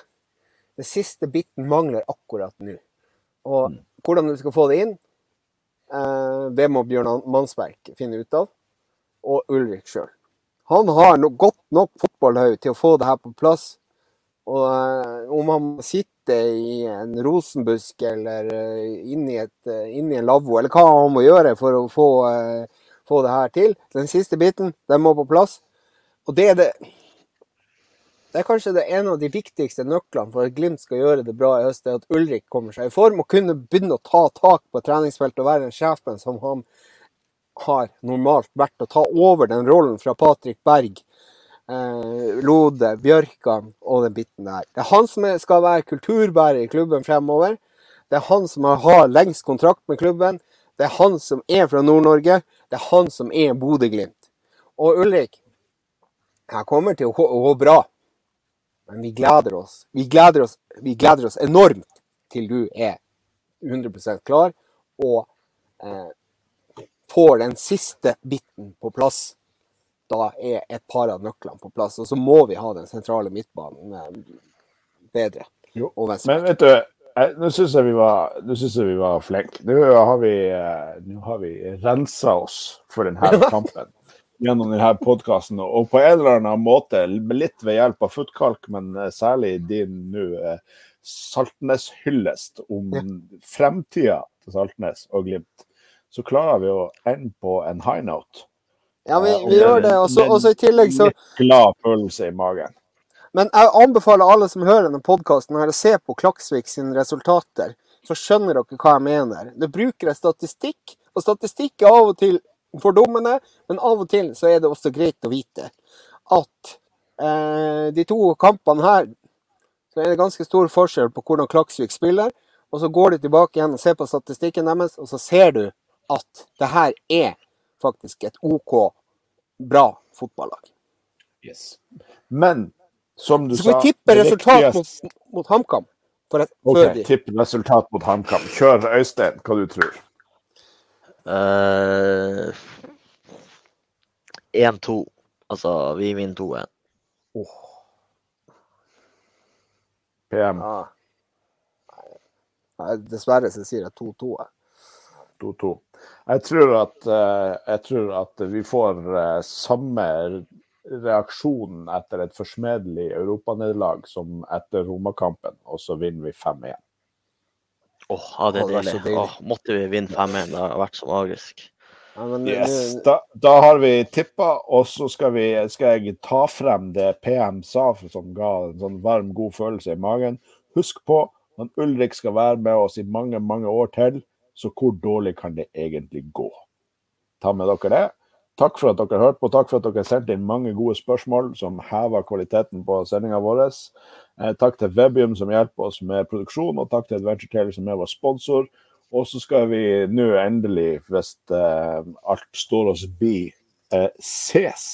Det siste biten mangler akkurat nå. Og mm. hvordan du skal få det inn, eh, det må Bjørn Mansberg finne ut av. Og Ulrik sjøl. Han har no godt nok fotballhaug til å få det her på plass. Og eh, om han sitter i en rosenbusk eller eh, inni, et, eh, en lavvo, eller hva han må gjøre for å få, få, det her til Den siste biten, den må på plass. Og det er det Det er kanskje det en av de viktigste nøklene for at Glimt skal gjøre det bra i høst, er at Ulrik kommer seg i form og kunne begynne å ta tak på treningsfeltet og være den sjefen som han har normalt vært, å ta over den rollen fra Patrik Berg, eh, Lode, Bjørkan og den biten der. Det er han som skal være kulturbærer i klubben fremover. Det er han som har lengst kontrakt med klubben. Det er han som er fra Nord-Norge. Det er han som er Bodø-Glimt. Og Ulrik, her kommer til å gå, bra. Men vi gleder oss. Vi gleder oss, vi gleder oss enormt til du er 100% klar og eh, får den siste biten på plass. Da er et par av nøklene på plass. Og så må vi ha den sentrale midtbanen eh, bedre. Jo. Men vet du, nå syns jeg vi var, synes jeg vi var flinke. Nå har vi, eh, nå vi rensa oss for denne kampen gjennom denne podkasten. Og på en eller annen måte, litt ved hjelp av footkalk, men eh, særlig din nå Saltnes-hyllest om Ja. fremtida til Saltnes og Glimt, så klarer vi å ende på en high note. Ja, vi, vi gjør det. Og så i tillegg så glad følelse i magen. Men jeg anbefaler alle som hører denne podkasten å se på Klaksvik sine resultater. Så skjønner dere hva jeg mener. Det bruker jeg statistikk, og statistikk er av og til fordummende, men av og til så er det også greit å vite at eh, de to kampene her så er det ganske stor forskjell på hvordan Klaksvik spiller. Og så går du tilbake igjen og ser på statistikken deres, og så ser du at det her er faktisk et OK bra fotballag. Yes. Men som du Så skal sa vi tippe resultat mot, viktigste- mot HamKam. For at, OK, før de- tipp resultat mot HamKam. Kjør Øystein, hva du tror. Uh, 1-2. Altså, vi vinner 2-1. PM Ja. Nei, Dessverre så sier jeg 2-2. 2-2. Jeg tror at, eh, jeg tror at vi får eh, samme reaksjon etter et forsmedelig europanederlag som etter Roma-kampen, og så vinner vi 5-1. Åh, ja, det er deilig. deilig. Oh, måtte vi vinne 5-1. Det har vært så magisk. Ja, men, Yes. Da, da har vi tippa, og så skal, vi, skal jeg ta frem det PM sa, som ga en sånn varm, god følelse i magen. Husk på at Ulrik skal være med oss i mange, mange år til, så hvor dårlig kan det egentlig gå? Ta med dere det. Takk for at dere hørte på, takk for at dere sendte inn mange gode spørsmål som hever kvaliteten på sendinga vår. Eh, takk til Webium som hjelper oss med produksjon, og takk til Adventure Taylor som er vår sponsor. Og så skal vi nå endelig, hvis eh, alt står oss bi, eh, ses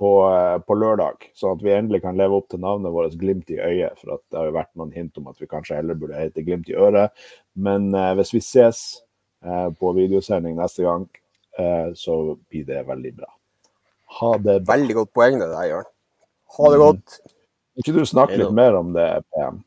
på, eh, på lørdag. Sånn at vi endelig kan leve opp til navnet vårt Glimt i øyet. For at det har jo vært noen hint om at vi kanskje heller burde hete Glimt i øret. Men eh, hvis vi ses eh, på videosending neste gang, eh, så blir det veldig bra. Ha det bra. Veldig godt poeng det der, Jørn. Ha det godt. Kan ikke du snakke litt mer om det, PM?